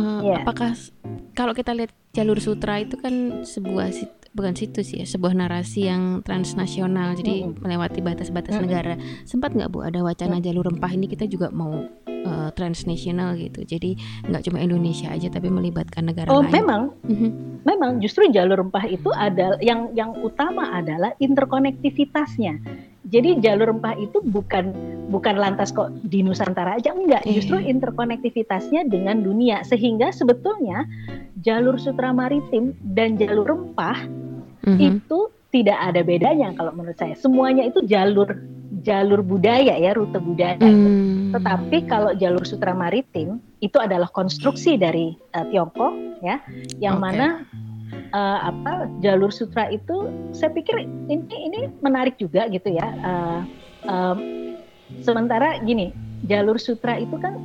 yeah. Iya. Apakah kalau kita lihat jalur sutra itu kan sebuah bukan situs ya sebuah narasi yang transnasional jadi hmm. melewati batas-batas hmm. negara sempat nggak bu ada wacana jalur rempah ini kita juga mau uh, transnasional gitu jadi nggak cuma Indonesia aja tapi melibatkan negara oh, lain memang mm-hmm. memang justru jalur rempah itu ada yang yang utama adalah interkonektivitasnya jadi jalur rempah itu bukan bukan lantas kok di Nusantara aja enggak, iya. justru interkonektivitasnya dengan dunia sehingga sebetulnya jalur sutra maritim dan jalur rempah mm-hmm. itu tidak ada bedanya kalau menurut saya. Semuanya itu jalur jalur budaya ya, rute budaya. Mm. Tetapi kalau jalur sutra maritim itu adalah konstruksi dari uh, Tiongkok ya, yang okay. mana uh, apa jalur sutra itu saya pikir ini ini menarik juga gitu ya. Uh, uh, sementara gini, jalur sutra itu kan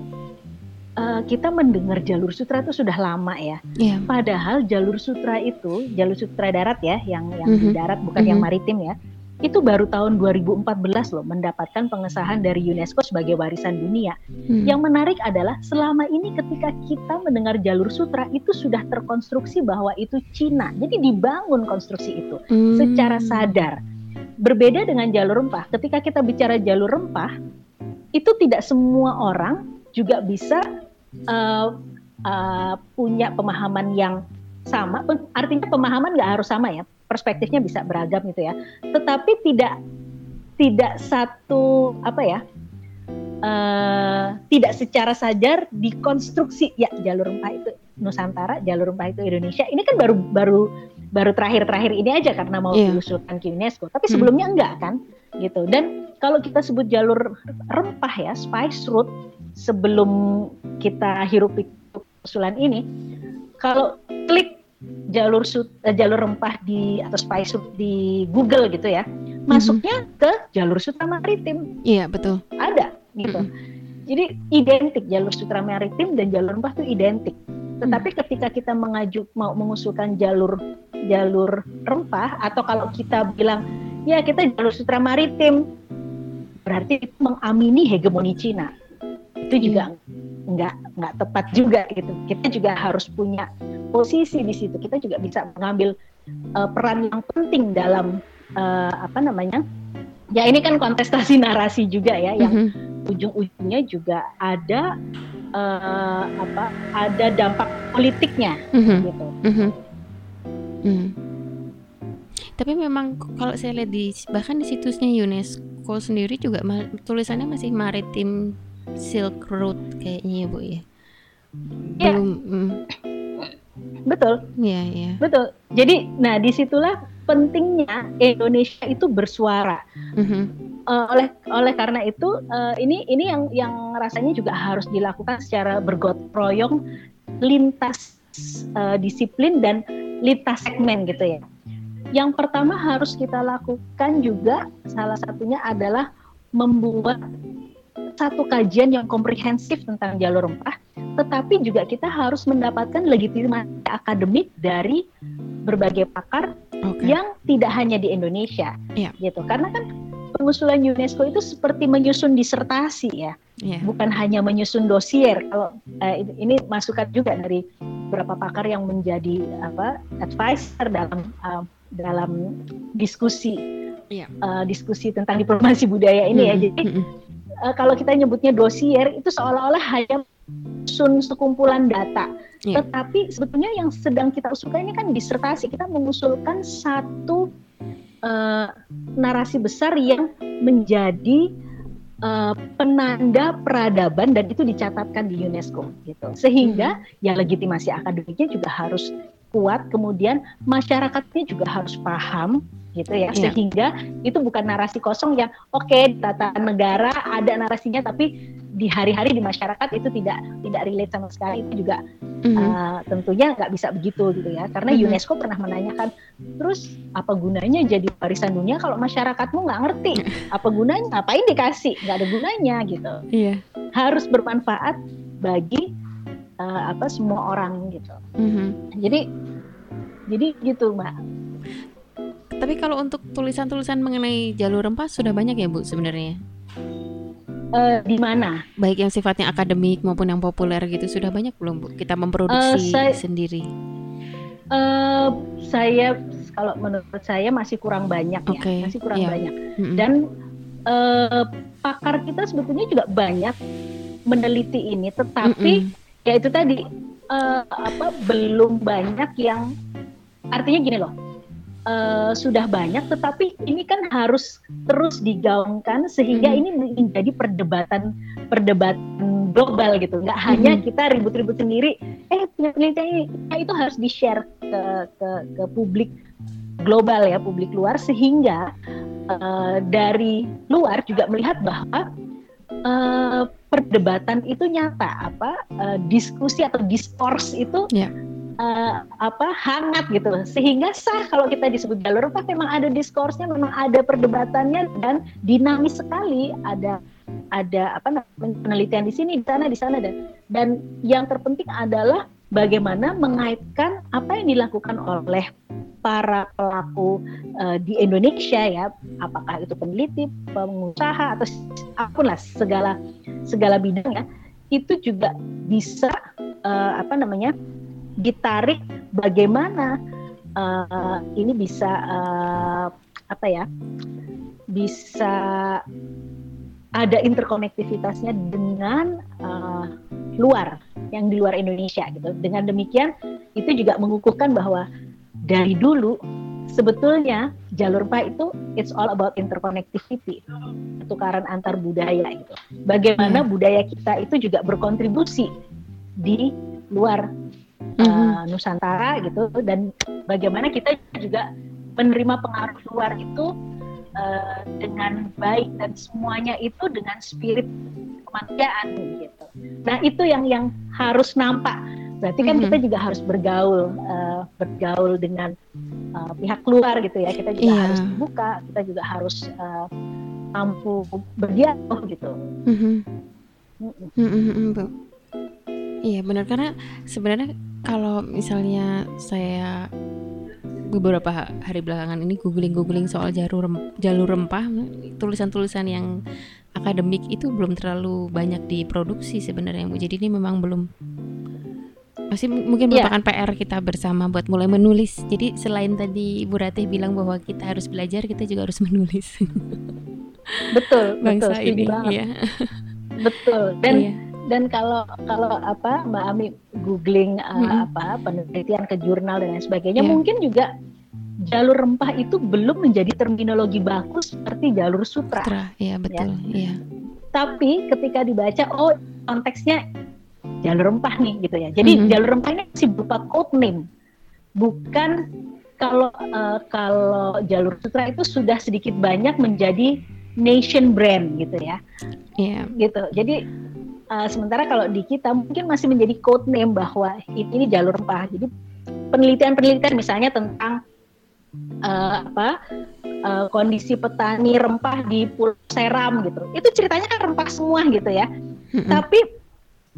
uh, kita mendengar jalur sutra itu sudah lama ya. Yeah. Padahal jalur sutra itu jalur sutra darat ya, yang yang mm -hmm. di mhm. darat bukan mm -hmm. yang maritim ya. Itu baru tahun 2014 loh mendapatkan pengesahan dari UNESCO sebagai warisan dunia. Hmm. Yang menarik adalah selama ini ketika kita mendengar jalur sutra itu sudah terkonstruksi bahwa itu Cina. Jadi dibangun konstruksi itu hmm. secara sadar. Berbeda dengan jalur rempah. Ketika kita bicara jalur rempah, itu tidak semua orang juga bisa uh, uh, punya pemahaman yang sama. Artinya pemahaman nggak harus sama ya, perspektifnya bisa beragam gitu ya. Tetapi tidak tidak satu apa ya, uh, tidak secara sadar dikonstruksi ya jalur rempah itu Nusantara, jalur rempah itu Indonesia. Ini kan baru baru baru terakhir-terakhir ini aja karena mau yeah. diusulkan ke UNESCO. Tapi sebelumnya hmm. enggak kan, gitu. Dan kalau kita sebut jalur rempah ya, spice route sebelum kita hirup usulan ini, kalau klik jalur sut, uh, jalur rempah di atau spice di Google gitu ya, mm-hmm. masuknya ke jalur sutra maritim. Iya betul. Ada gitu. Mm-hmm. Jadi identik jalur sutra maritim dan jalur rempah itu identik. Tetapi mm. ketika kita mengajuk mau mengusulkan jalur jalur rempah atau kalau kita bilang ya kita jalur sutra maritim berarti itu mengamini hegemoni Cina itu juga hmm. Nggak nggak tepat juga gitu. Kita juga harus punya posisi di situ. Kita juga bisa mengambil uh, peran yang penting dalam uh, apa namanya ya ini kan kontestasi narasi juga ya yang mm -hmm. ujung-ujungnya juga ada uh, apa ada dampak politiknya mm -hmm. gitu. Mm -hmm. Mm. Tapi memang kalau saya lihat di bahkan di situsnya UNESCO sendiri juga tulisannya masih maritim Silk Road kayaknya ya bu ya. Iya. Belum. Mm. Betul. Iya iya. Betul. Jadi nah di situlah pentingnya Indonesia itu bersuara. Mm-hmm. Uh, oleh oleh karena itu uh, ini ini yang yang rasanya juga harus dilakukan secara bergotong royong lintas uh, disiplin dan lintas segmen gitu ya. Yang pertama harus kita lakukan juga salah satunya adalah membuat satu kajian yang komprehensif tentang jalur rempah, tetapi juga kita harus mendapatkan legitimasi akademik dari berbagai pakar okay. yang tidak hanya di Indonesia, yeah. gitu. Karena kan pengusulan UNESCO itu seperti menyusun disertasi ya, yeah. bukan hanya menyusun dosier. Kalau eh, ini masukan juga dari beberapa pakar yang menjadi apa advisor dalam uh, dalam diskusi yeah. uh, diskusi tentang diplomasi budaya ini mm -hmm. ya. Jadi uh, kalau kita nyebutnya dosier itu seolah-olah hanya sun sekumpulan data. Yeah. Tetapi sebetulnya yang sedang kita usulkan ini kan disertasi. Kita mengusulkan satu uh, narasi besar yang menjadi uh, penanda peradaban dan itu dicatatkan di UNESCO gitu. Sehingga hmm. ya legitimasi akademiknya juga harus kuat, kemudian masyarakatnya juga harus paham gitu ya yeah. sehingga itu bukan narasi kosong yang oke okay, tata negara ada narasinya tapi di hari-hari di masyarakat itu tidak tidak relate sama sekali itu juga mm-hmm. uh, tentunya nggak bisa begitu gitu ya karena mm-hmm. UNESCO pernah menanyakan terus apa gunanya jadi warisan dunia kalau masyarakatmu nggak ngerti apa gunanya ngapain dikasih nggak ada gunanya gitu yeah. harus bermanfaat bagi uh, apa semua orang gitu mm-hmm. jadi jadi gitu mbak tapi kalau untuk tulisan-tulisan mengenai jalur rempah sudah banyak ya Bu sebenarnya? Uh, di mana? Baik yang sifatnya akademik maupun yang populer gitu sudah banyak belum Bu? Kita memproduksi uh, saya, sendiri. Uh, saya kalau menurut saya masih kurang banyak okay. ya, masih kurang yeah. banyak. Mm -hmm. Dan uh, pakar kita sebetulnya juga banyak meneliti ini, tetapi mm -hmm. ya itu tadi uh, apa belum banyak yang artinya gini loh uh, sudah banyak, tetapi ini kan harus terus digaungkan sehingga hmm. ini menjadi perdebatan perdebatan global gitu. Nggak hmm. hanya kita ribut-ribut sendiri. Eh penelitian ini itu harus di share ke, ke ke publik global ya, publik luar sehingga uh, dari luar juga melihat bahwa uh, perdebatan itu nyata apa uh, diskusi atau diskurs itu yeah uh, apa hangat gitu. Sehingga sah kalau kita disebut jalur apa memang ada diskursnya memang ada perdebatannya dan dinamis sekali. Ada ada apa penelitian di sini di sana di sana. Dan dan yang terpenting adalah bagaimana mengaitkan apa yang dilakukan oleh para pelaku uh, di Indonesia ya. Apakah itu peneliti pengusaha atau apa pun lah segala segala bidang ya. Itu juga bisa uh, apa namanya ditarik bagaimana uh, ini bisa uh, apa ya bisa ada interkonektivitasnya dengan uh, luar yang di luar Indonesia gitu. Dengan demikian itu juga mengukuhkan bahwa dari dulu sebetulnya jalur PA itu it's all about interconnectivity, pertukaran antar budaya gitu. Bagaimana hmm. budaya kita itu juga berkontribusi di luar uh, Nusantara gitu dan bagaimana kita juga menerima pengaruh luar itu uh, dengan baik dan semuanya itu dengan spirit kemanusiaan gitu. Nah itu yang yang harus nampak. Berarti kan mm-hmm. kita juga harus bergaul uh, bergaul dengan uh, pihak luar gitu ya. Kita juga yeah. harus buka, kita juga harus uh, mampu berdialog gitu. Mm-hmm. Mm-hmm. Iya benar karena sebenarnya kalau misalnya saya beberapa hari belakangan ini googling-googling soal jalur rem, jalur rempah, tulisan-tulisan yang akademik itu belum terlalu banyak diproduksi sebenarnya Bu. Jadi ini memang belum masih mungkin iya. merupakan yeah. PR kita bersama buat mulai menulis. Jadi selain tadi Ibu Ratih bilang bahwa kita harus belajar, kita juga harus menulis. betul, Bangsa betul, ini. Iya. Betul. Dan iya. Dan kalau kalau apa Mbak Ami googling uh, -hmm. apa penelitian ke jurnal dan lain sebagainya, yeah. mungkin juga jalur rempah itu belum menjadi terminologi baku seperti jalur sutra. Sutra, iya betul, ya. iya. Tapi ketika dibaca, oh konteksnya jalur rempah nih gitu ya. Jadi mm-hmm. jalur rempah ini masih berupa code name, bukan kalau uh, kalau jalur sutra itu sudah sedikit banyak menjadi nation brand gitu ya. Iya. Yeah. Gitu. Jadi uh, sementara kalau di kita mungkin masih menjadi code name bahwa ini, ini jalur rempah. Jadi penelitian-penelitian misalnya tentang uh, apa uh, kondisi petani rempah di Pulau Seram gitu. Itu ceritanya kan rempah semua gitu ya. Mm-hmm. Tapi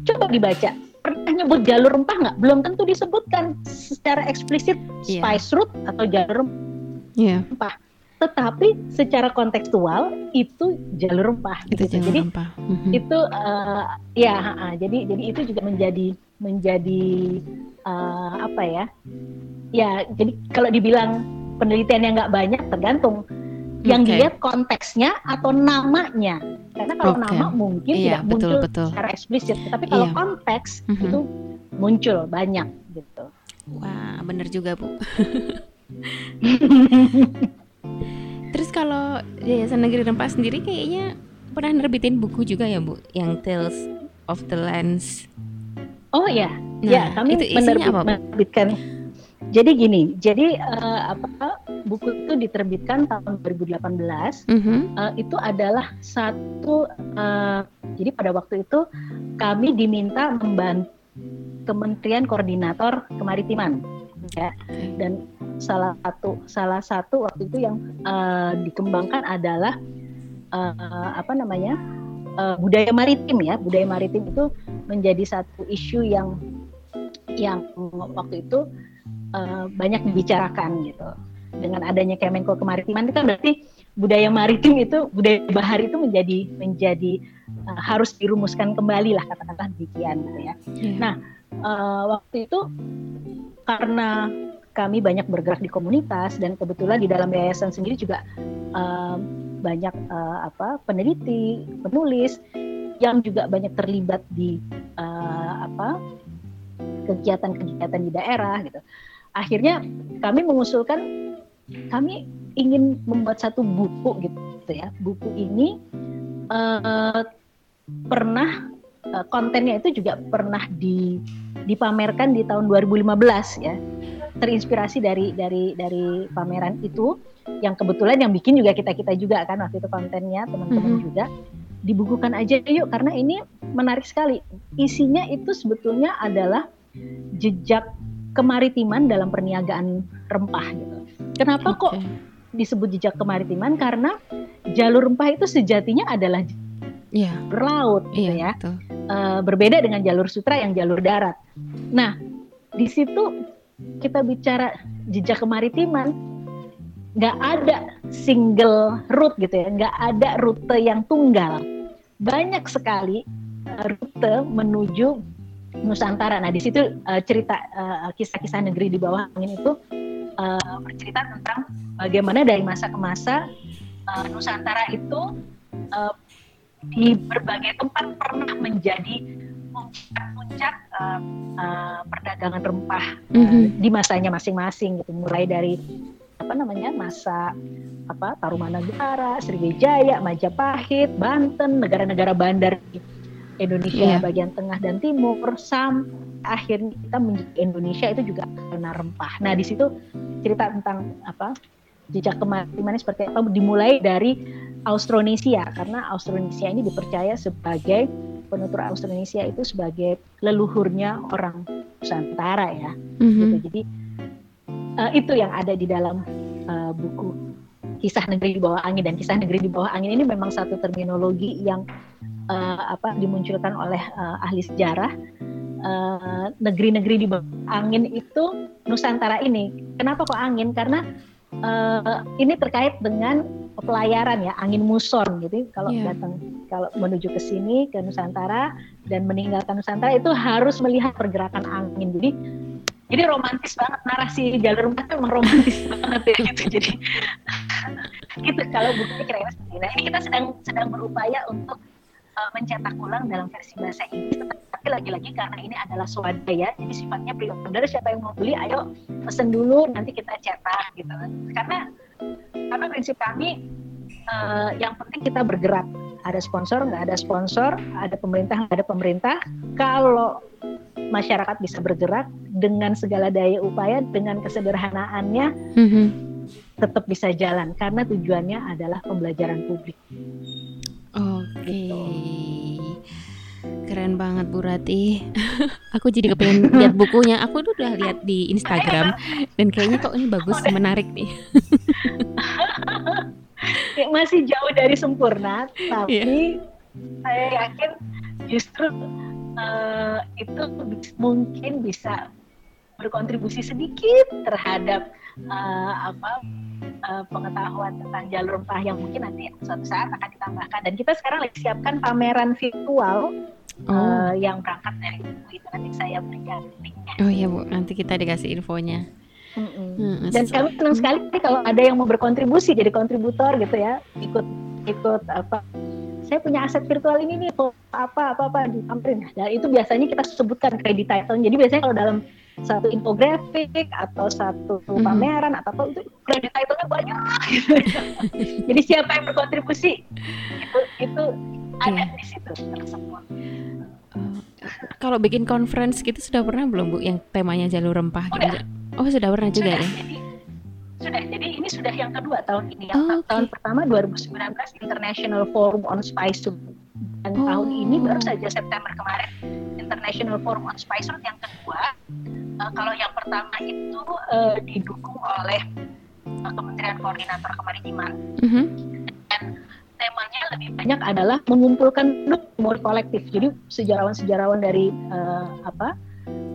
coba dibaca pernah nyebut jalur rempah nggak? Belum tentu disebutkan secara eksplisit yeah. spice root atau jalur yeah. Tetapi secara kontekstual itu jalur rempah. Itu gitu. jalur jadi rempah. Mm-hmm. itu uh, ya, uh, jadi jadi itu juga menjadi menjadi uh, apa ya? Ya, jadi kalau dibilang penelitian yang nggak banyak tergantung yang okay. dilihat konteksnya atau namanya karena kalau okay. nama mungkin iya, tidak betul, muncul betul. secara eksplisit tapi kalau iya. konteks mm-hmm. itu muncul banyak gitu wah benar juga bu Yayasan Negeri Rempah sendiri kayaknya pernah nerbitin buku juga ya bu? Yang Tales of the Lands. Oh ya? Nah, ya kami itu menerbit, apa, menerbitkan. Jadi gini, jadi uh, apa buku itu diterbitkan tahun 2018. Mm -hmm. uh, itu adalah satu uh, jadi pada waktu itu kami diminta membantu Kementerian Koordinator Kemaritiman ya. Dan salah satu salah satu waktu itu yang uh, dikembangkan adalah uh, apa namanya? Uh, budaya maritim ya. Budaya maritim itu menjadi satu isu yang yang waktu itu uh, banyak dibicarakan gitu. Dengan adanya Kemenko Kemaritiman itu kan berarti budaya maritim itu budaya bahari itu menjadi menjadi uh, harus dirumuskan kembali lah katakanlah demikian gitu ya. Yeah. Nah uh, waktu itu karena kami banyak bergerak di komunitas dan kebetulan di dalam yayasan sendiri juga uh, banyak uh, apa peneliti, penulis yang juga banyak terlibat di uh, apa kegiatan-kegiatan di daerah gitu. Akhirnya kami mengusulkan kami ingin membuat satu buku gitu ya. Buku ini uh, pernah uh, kontennya itu juga pernah di dipamerkan di tahun 2015 ya terinspirasi dari dari dari pameran itu yang kebetulan yang bikin juga kita kita juga kan waktu itu kontennya teman-teman mm -hmm. juga dibukukan aja yuk karena ini menarik sekali isinya itu sebetulnya adalah jejak kemaritiman dalam perniagaan rempah gitu. Kenapa okay. kok disebut jejak kemaritiman? Karena jalur rempah itu sejatinya adalah yeah. berlaut gitu yeah, ya. Uh, berbeda dengan jalur sutra yang jalur darat. Nah, di situ kita bicara jejak kemaritiman nggak ada single route gitu ya, nggak ada rute yang tunggal. Banyak sekali uh, rute menuju Nusantara. Nah, di situ uh, cerita uh, kisah-kisah negeri di bawah angin itu uh, bercerita tentang bagaimana dari masa ke masa uh, Nusantara itu uh, di berbagai tempat pernah menjadi puncak-puncak uh, uh, perdagangan rempah uh, mm-hmm. di masanya masing-masing gitu. Mulai dari apa namanya masa apa Tarumanagara, Sriwijaya, Majapahit, Banten, negara-negara bandar Indonesia yeah. bagian tengah dan timur sampai akhirnya kita menjadi Indonesia itu juga karena rempah. Nah di situ cerita tentang apa jejak kemaritiman seperti apa dimulai dari Austronesia karena Austronesia ini dipercaya sebagai penutur Austronesia itu sebagai leluhurnya orang Nusantara ya. Mm-hmm. Gitu. Jadi uh, itu yang ada di dalam uh, buku kisah negeri di bawah angin dan kisah negeri di bawah angin ini memang satu terminologi yang uh, apa dimunculkan oleh uh, ahli sejarah negeri negeri-negeri di bawah angin itu Nusantara ini. Kenapa kok angin? Karena uh, ini terkait dengan pelayaran ya angin muson gitu kalau yeah. datang kalau menuju ke sini ke Nusantara dan meninggalkan Nusantara itu harus melihat pergerakan angin. Jadi jadi romantis banget narasi jalur empat itu memang romantis banget ya gitu. Jadi gitu. Kalau bukunya kira-kira nah ini kita sedang sedang berupaya untuk uh, mencetak ulang dalam versi bahasa Inggris. Tapi lagi-lagi karena ini adalah swadaya jadi sifatnya pre-order. Siapa yang mau beli ayo pesen dulu nanti kita cetak gitu. Karena karena prinsip kami uh, yang penting kita bergerak. Ada sponsor nggak ada sponsor ada pemerintah nggak ada pemerintah. Kalau masyarakat bisa bergerak dengan segala daya upaya dengan kesederhanaannya mm-hmm. tetap bisa jalan karena tujuannya adalah pembelajaran publik. Okay. Gitu. Keren banget Bu Rati. aku jadi kepengen lihat bukunya. Aku tuh udah lihat di Instagram dan kayaknya kok ini bagus, menarik nih. Masih jauh dari sempurna, tapi yeah. saya yakin justru uh, itu mungkin bisa berkontribusi sedikit terhadap uh, apa uh, pengetahuan tentang jalur rempah yang mungkin nanti suatu saat akan ditambahkan. Dan kita sekarang lagi siapkan pameran virtual oh. uh, yang berangkat dari itu. Nanti saya berikan linknya. Oh iya bu, nanti kita dikasih infonya. Mm -mm. Hmm, dan kami senang sekali kalau ada yang mau berkontribusi jadi kontributor gitu ya, ikut ikut apa. Saya punya aset virtual ini nih apa apa apa diamperin. Dan itu biasanya kita sebutkan kredit title jadi biasanya kalau dalam satu infografik atau satu hmm. pameran atau apa itu kredit title-nya banyak gitu. jadi siapa yang berkontribusi itu itu ada yeah. di situ tersebut uh, kalau bikin conference gitu sudah pernah belum bu yang temanya jalur rempah Udah. gitu oh sudah pernah juga sudah, ya jadi, sudah, jadi ini sudah yang kedua tahun ini. Yang oh, okay. tahun pertama 2019 International Forum on Spice. Dan oh. tahun ini baru saja September kemarin International Forum on Spice Route yang kedua. Uh, kalau yang pertama itu uh, didukung oleh uh, Kementerian Koordinator Kemaritiman. Mm -hmm. Dan temanya lebih banyak adalah mengumpulkan memori kolektif. Jadi sejarawan-sejarawan dari uh, apa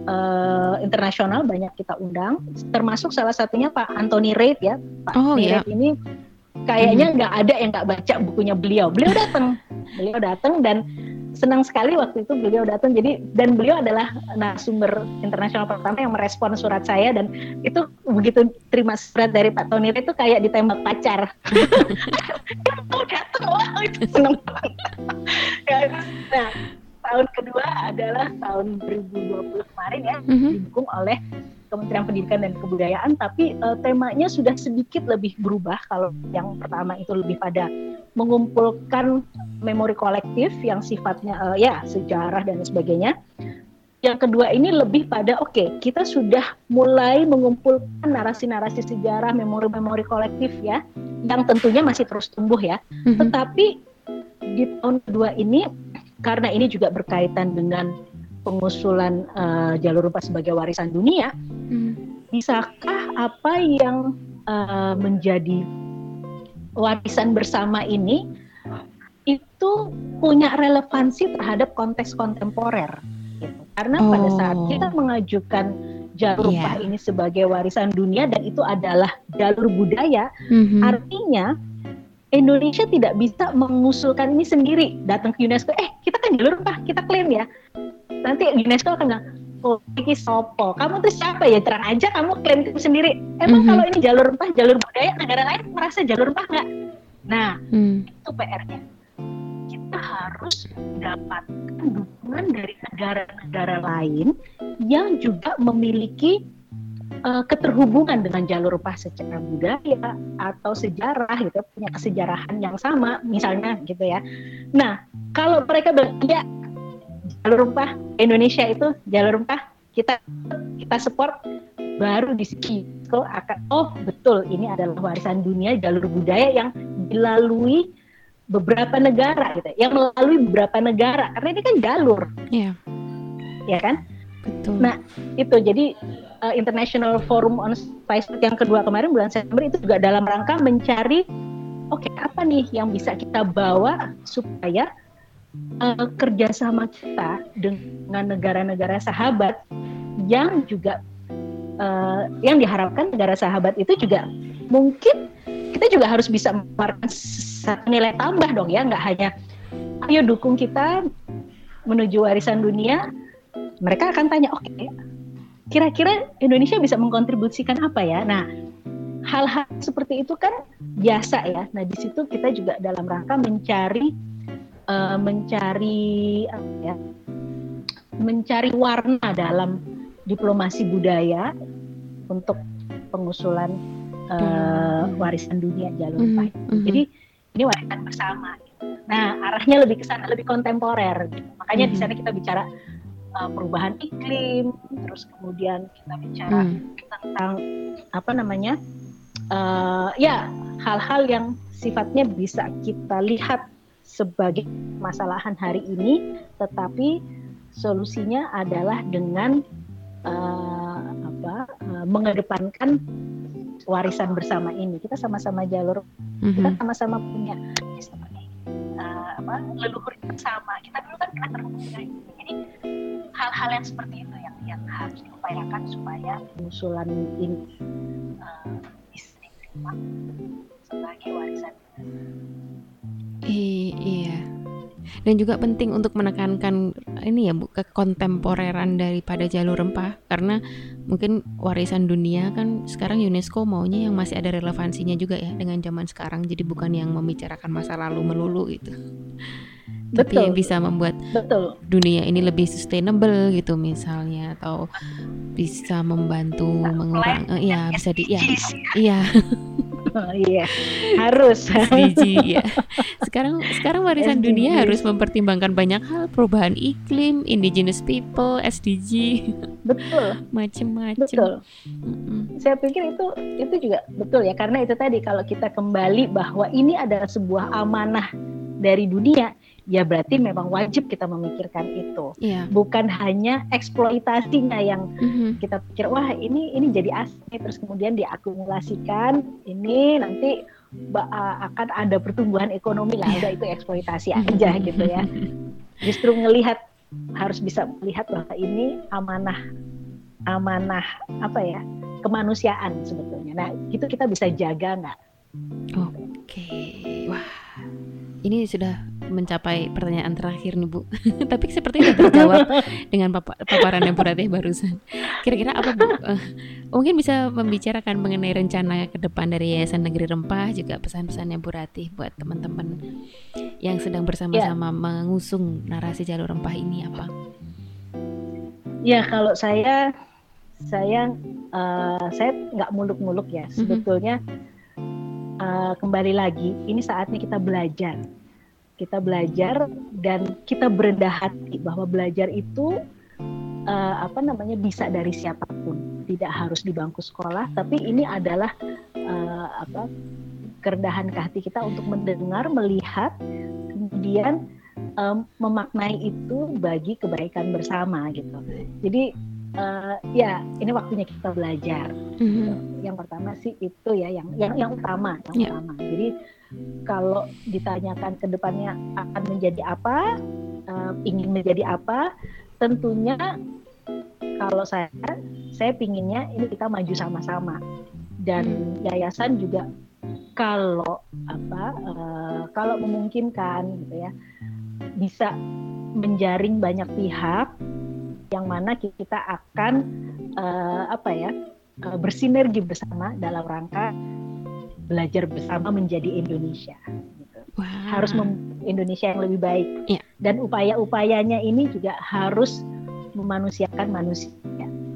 uh, internasional banyak kita undang, termasuk salah satunya Pak Anthony Reid ya. Pak oh, Reid iya. ini kayaknya hmm. nggak hmm. ada yang nggak baca bukunya beliau. Beliau datang, beliau datang dan senang sekali waktu itu beliau datang. Jadi dan beliau adalah narasumber internasional pertama yang merespon surat saya dan itu begitu terima surat dari Pak Tony itu kayak ditembak pacar. Mau datang, itu senang banget. Nah, tahun kedua adalah tahun 2020 kemarin ya mm-hmm. didukung oleh Kementerian Pendidikan dan Kebudayaan tapi uh, temanya sudah sedikit lebih berubah kalau yang pertama itu lebih pada mengumpulkan memori kolektif yang sifatnya uh, ya sejarah dan sebagainya yang kedua ini lebih pada oke okay, kita sudah mulai mengumpulkan narasi-narasi sejarah memori-memori kolektif ya yang tentunya masih terus tumbuh ya mm-hmm. tetapi di tahun kedua ini karena ini juga berkaitan dengan pengusulan uh, jalur rempah sebagai warisan dunia, hmm. bisakah apa yang uh, menjadi warisan bersama ini itu punya relevansi terhadap konteks kontemporer? Gitu. Karena oh. pada saat oh. kita mengajukan jalur yeah. rempah ini sebagai warisan dunia dan itu adalah jalur budaya, mm-hmm. artinya Indonesia tidak bisa mengusulkan ini sendiri datang ke UNESCO eh kita kan jalur apa kita klaim ya nanti UNESCO akan bilang oh ini sopo kamu tuh siapa ya terang aja kamu klaim itu sendiri emang mm -hmm. kalau ini jalur rempah jalur budaya negara lain merasa jalur rempah nggak nah mm. itu PR-nya kita harus mendapatkan dukungan dari negara-negara lain yang juga memiliki uh, keterhubungan dengan jalur rempah secara budaya atau sejarah gitu punya kesejarahan yang sama misalnya gitu ya. Nah kalau mereka bilang ya jalur rempah. Indonesia itu jalur rempah. Kita kita support baru di sini. Akan oh betul. Ini adalah warisan dunia jalur budaya yang dilalui beberapa negara gitu. Yang melalui beberapa negara. Karena ini kan jalur. Yeah. ya kan? Betul. Nah itu. Jadi uh, International Forum on Spice yang kedua kemarin bulan September itu juga dalam rangka mencari oke okay, apa nih yang bisa kita bawa supaya uh, kerjasama kita dengan negara-negara sahabat yang juga uh, yang diharapkan negara sahabat itu juga mungkin kita juga harus bisa mengeluarkan nilai tambah dong ya, nggak hanya ayo dukung kita menuju warisan dunia. Mereka akan tanya, oke, okay, kira-kira Indonesia bisa mengkontribusikan apa ya? Nah, hal-hal seperti itu kan biasa ya. Nah, di situ kita juga dalam rangka mencari uh, mencari apa ya? mencari warna dalam diplomasi budaya untuk pengusulan uh, warisan dunia jalur mm -hmm. Jadi ini warisan bersama. Nah, arahnya lebih ke sana, lebih kontemporer. Gitu. Makanya mm -hmm. di sana kita bicara uh, perubahan iklim, terus kemudian kita bicara mm. tentang apa namanya? Uh, ya, hal-hal yang sifatnya bisa kita lihat sebagai masalahan hari ini, tetapi solusinya adalah dengan uh, apa uh, mengedepankan warisan bersama ini. Kita sama-sama jalur mm-hmm. kita sama-sama punya uh, apa leluhur kita sama. Kita dulu kan kita terhubung jadi hal-hal yang seperti itu yang yang harus diupayakan supaya usulan ini uh, bisa diterima sebagai warisan I iya. Dan juga penting untuk menekankan ini ya bu kekontemporeran daripada jalur rempah. Karena mungkin warisan dunia kan sekarang UNESCO maunya yang masih ada relevansinya juga ya dengan zaman sekarang. Jadi bukan yang membicarakan masa lalu melulu gitu tapi yang bisa membuat betul. dunia ini lebih sustainable gitu misalnya atau bisa membantu mengurangi uh, ya bisa di ya iya Oh, iya, harus. SDG ya. Sekarang sekarang warisan SDG. dunia harus mempertimbangkan banyak hal, perubahan iklim, indigenous people, SDG. Betul. Macam-macam. Betul. Mm-hmm. Saya pikir itu itu juga betul ya karena itu tadi kalau kita kembali bahwa ini adalah sebuah amanah dari dunia ya berarti memang wajib kita memikirkan itu yeah. bukan hanya eksploitasinya yang mm-hmm. kita pikir wah ini ini jadi asli terus kemudian diakumulasikan ini nanti akan ada pertumbuhan ekonomi lah yeah. itu eksploitasi aja gitu ya justru melihat harus bisa melihat bahwa ini amanah amanah apa ya kemanusiaan sebetulnya nah itu kita bisa jaga nggak oke okay. wah ini sudah mencapai pertanyaan terakhir nih Bu. Tapi seperti sudah terjawab dengan pap paparannya Bu Ratih barusan. Kira-kira apa Bu? Uh, mungkin bisa membicarakan mengenai rencana ke depan dari Yayasan Negeri Rempah juga pesan-pesannya Bu Ratih buat teman-teman yang sedang bersama-sama ya. mengusung narasi jalur rempah ini apa? Ya kalau saya saya uh, saya nggak muluk-muluk ya. Mhm. Sebetulnya uh, kembali lagi ini saatnya kita belajar. Kita belajar dan kita berendah hati bahwa belajar itu uh, apa namanya bisa dari siapa pun. Tidak harus di bangku sekolah tapi ini adalah uh, apa kerendahan hati kita untuk mendengar melihat kemudian um, memaknai itu bagi kebaikan bersama gitu. Jadi uh, ya ini waktunya kita belajar mm-hmm. yang pertama sih itu ya yang yang yang utama yang yeah. utama jadi kalau ditanyakan ke depannya akan menjadi apa, uh, ingin menjadi apa, tentunya kalau saya, saya pinginnya ini kita maju sama-sama dan hmm. yayasan juga kalau apa, uh, kalau memungkinkan gitu ya, bisa menjaring banyak pihak yang mana kita akan uh, apa ya uh, bersinergi bersama dalam rangka belajar bersama menjadi Indonesia. Gitu. Wow. Harus Indonesia yang lebih baik. Yeah. Dan upaya-upayanya ini juga harus memanusiakan manusia.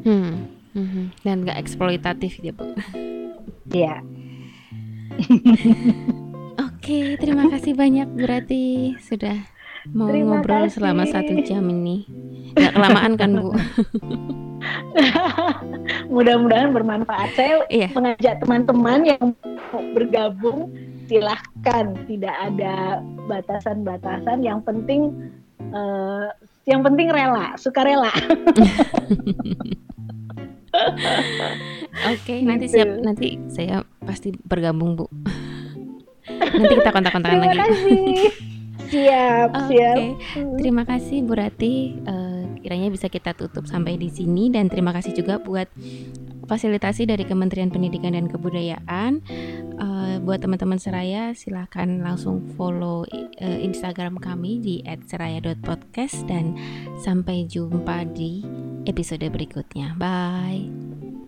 Hmm. Hmm. Dan nggak eksploitatif ya bu. Iya. Oke, terima kasih banyak berarti sudah mau terima ngobrol kasih. selama satu jam ini. Gak kelamaan kan bu? Mudah-mudahan bermanfaat. Saya iya. mengajak teman-teman yang mau bergabung silahkan tidak ada batasan-batasan yang penting uh, yang penting rela suka rela Oke, okay, nanti gitu. siap nanti saya pasti bergabung, Bu. nanti kita kontak-kontakan lagi. Siap, okay. siap. Terima kasih Bu Rati. Uh, kiranya bisa kita tutup sampai di sini dan terima kasih juga buat fasilitasi dari Kementerian Pendidikan dan Kebudayaan. Uh, buat teman-teman Seraya, silahkan langsung follow uh, Instagram kami di @seraya.podcast dan sampai jumpa di episode berikutnya. Bye.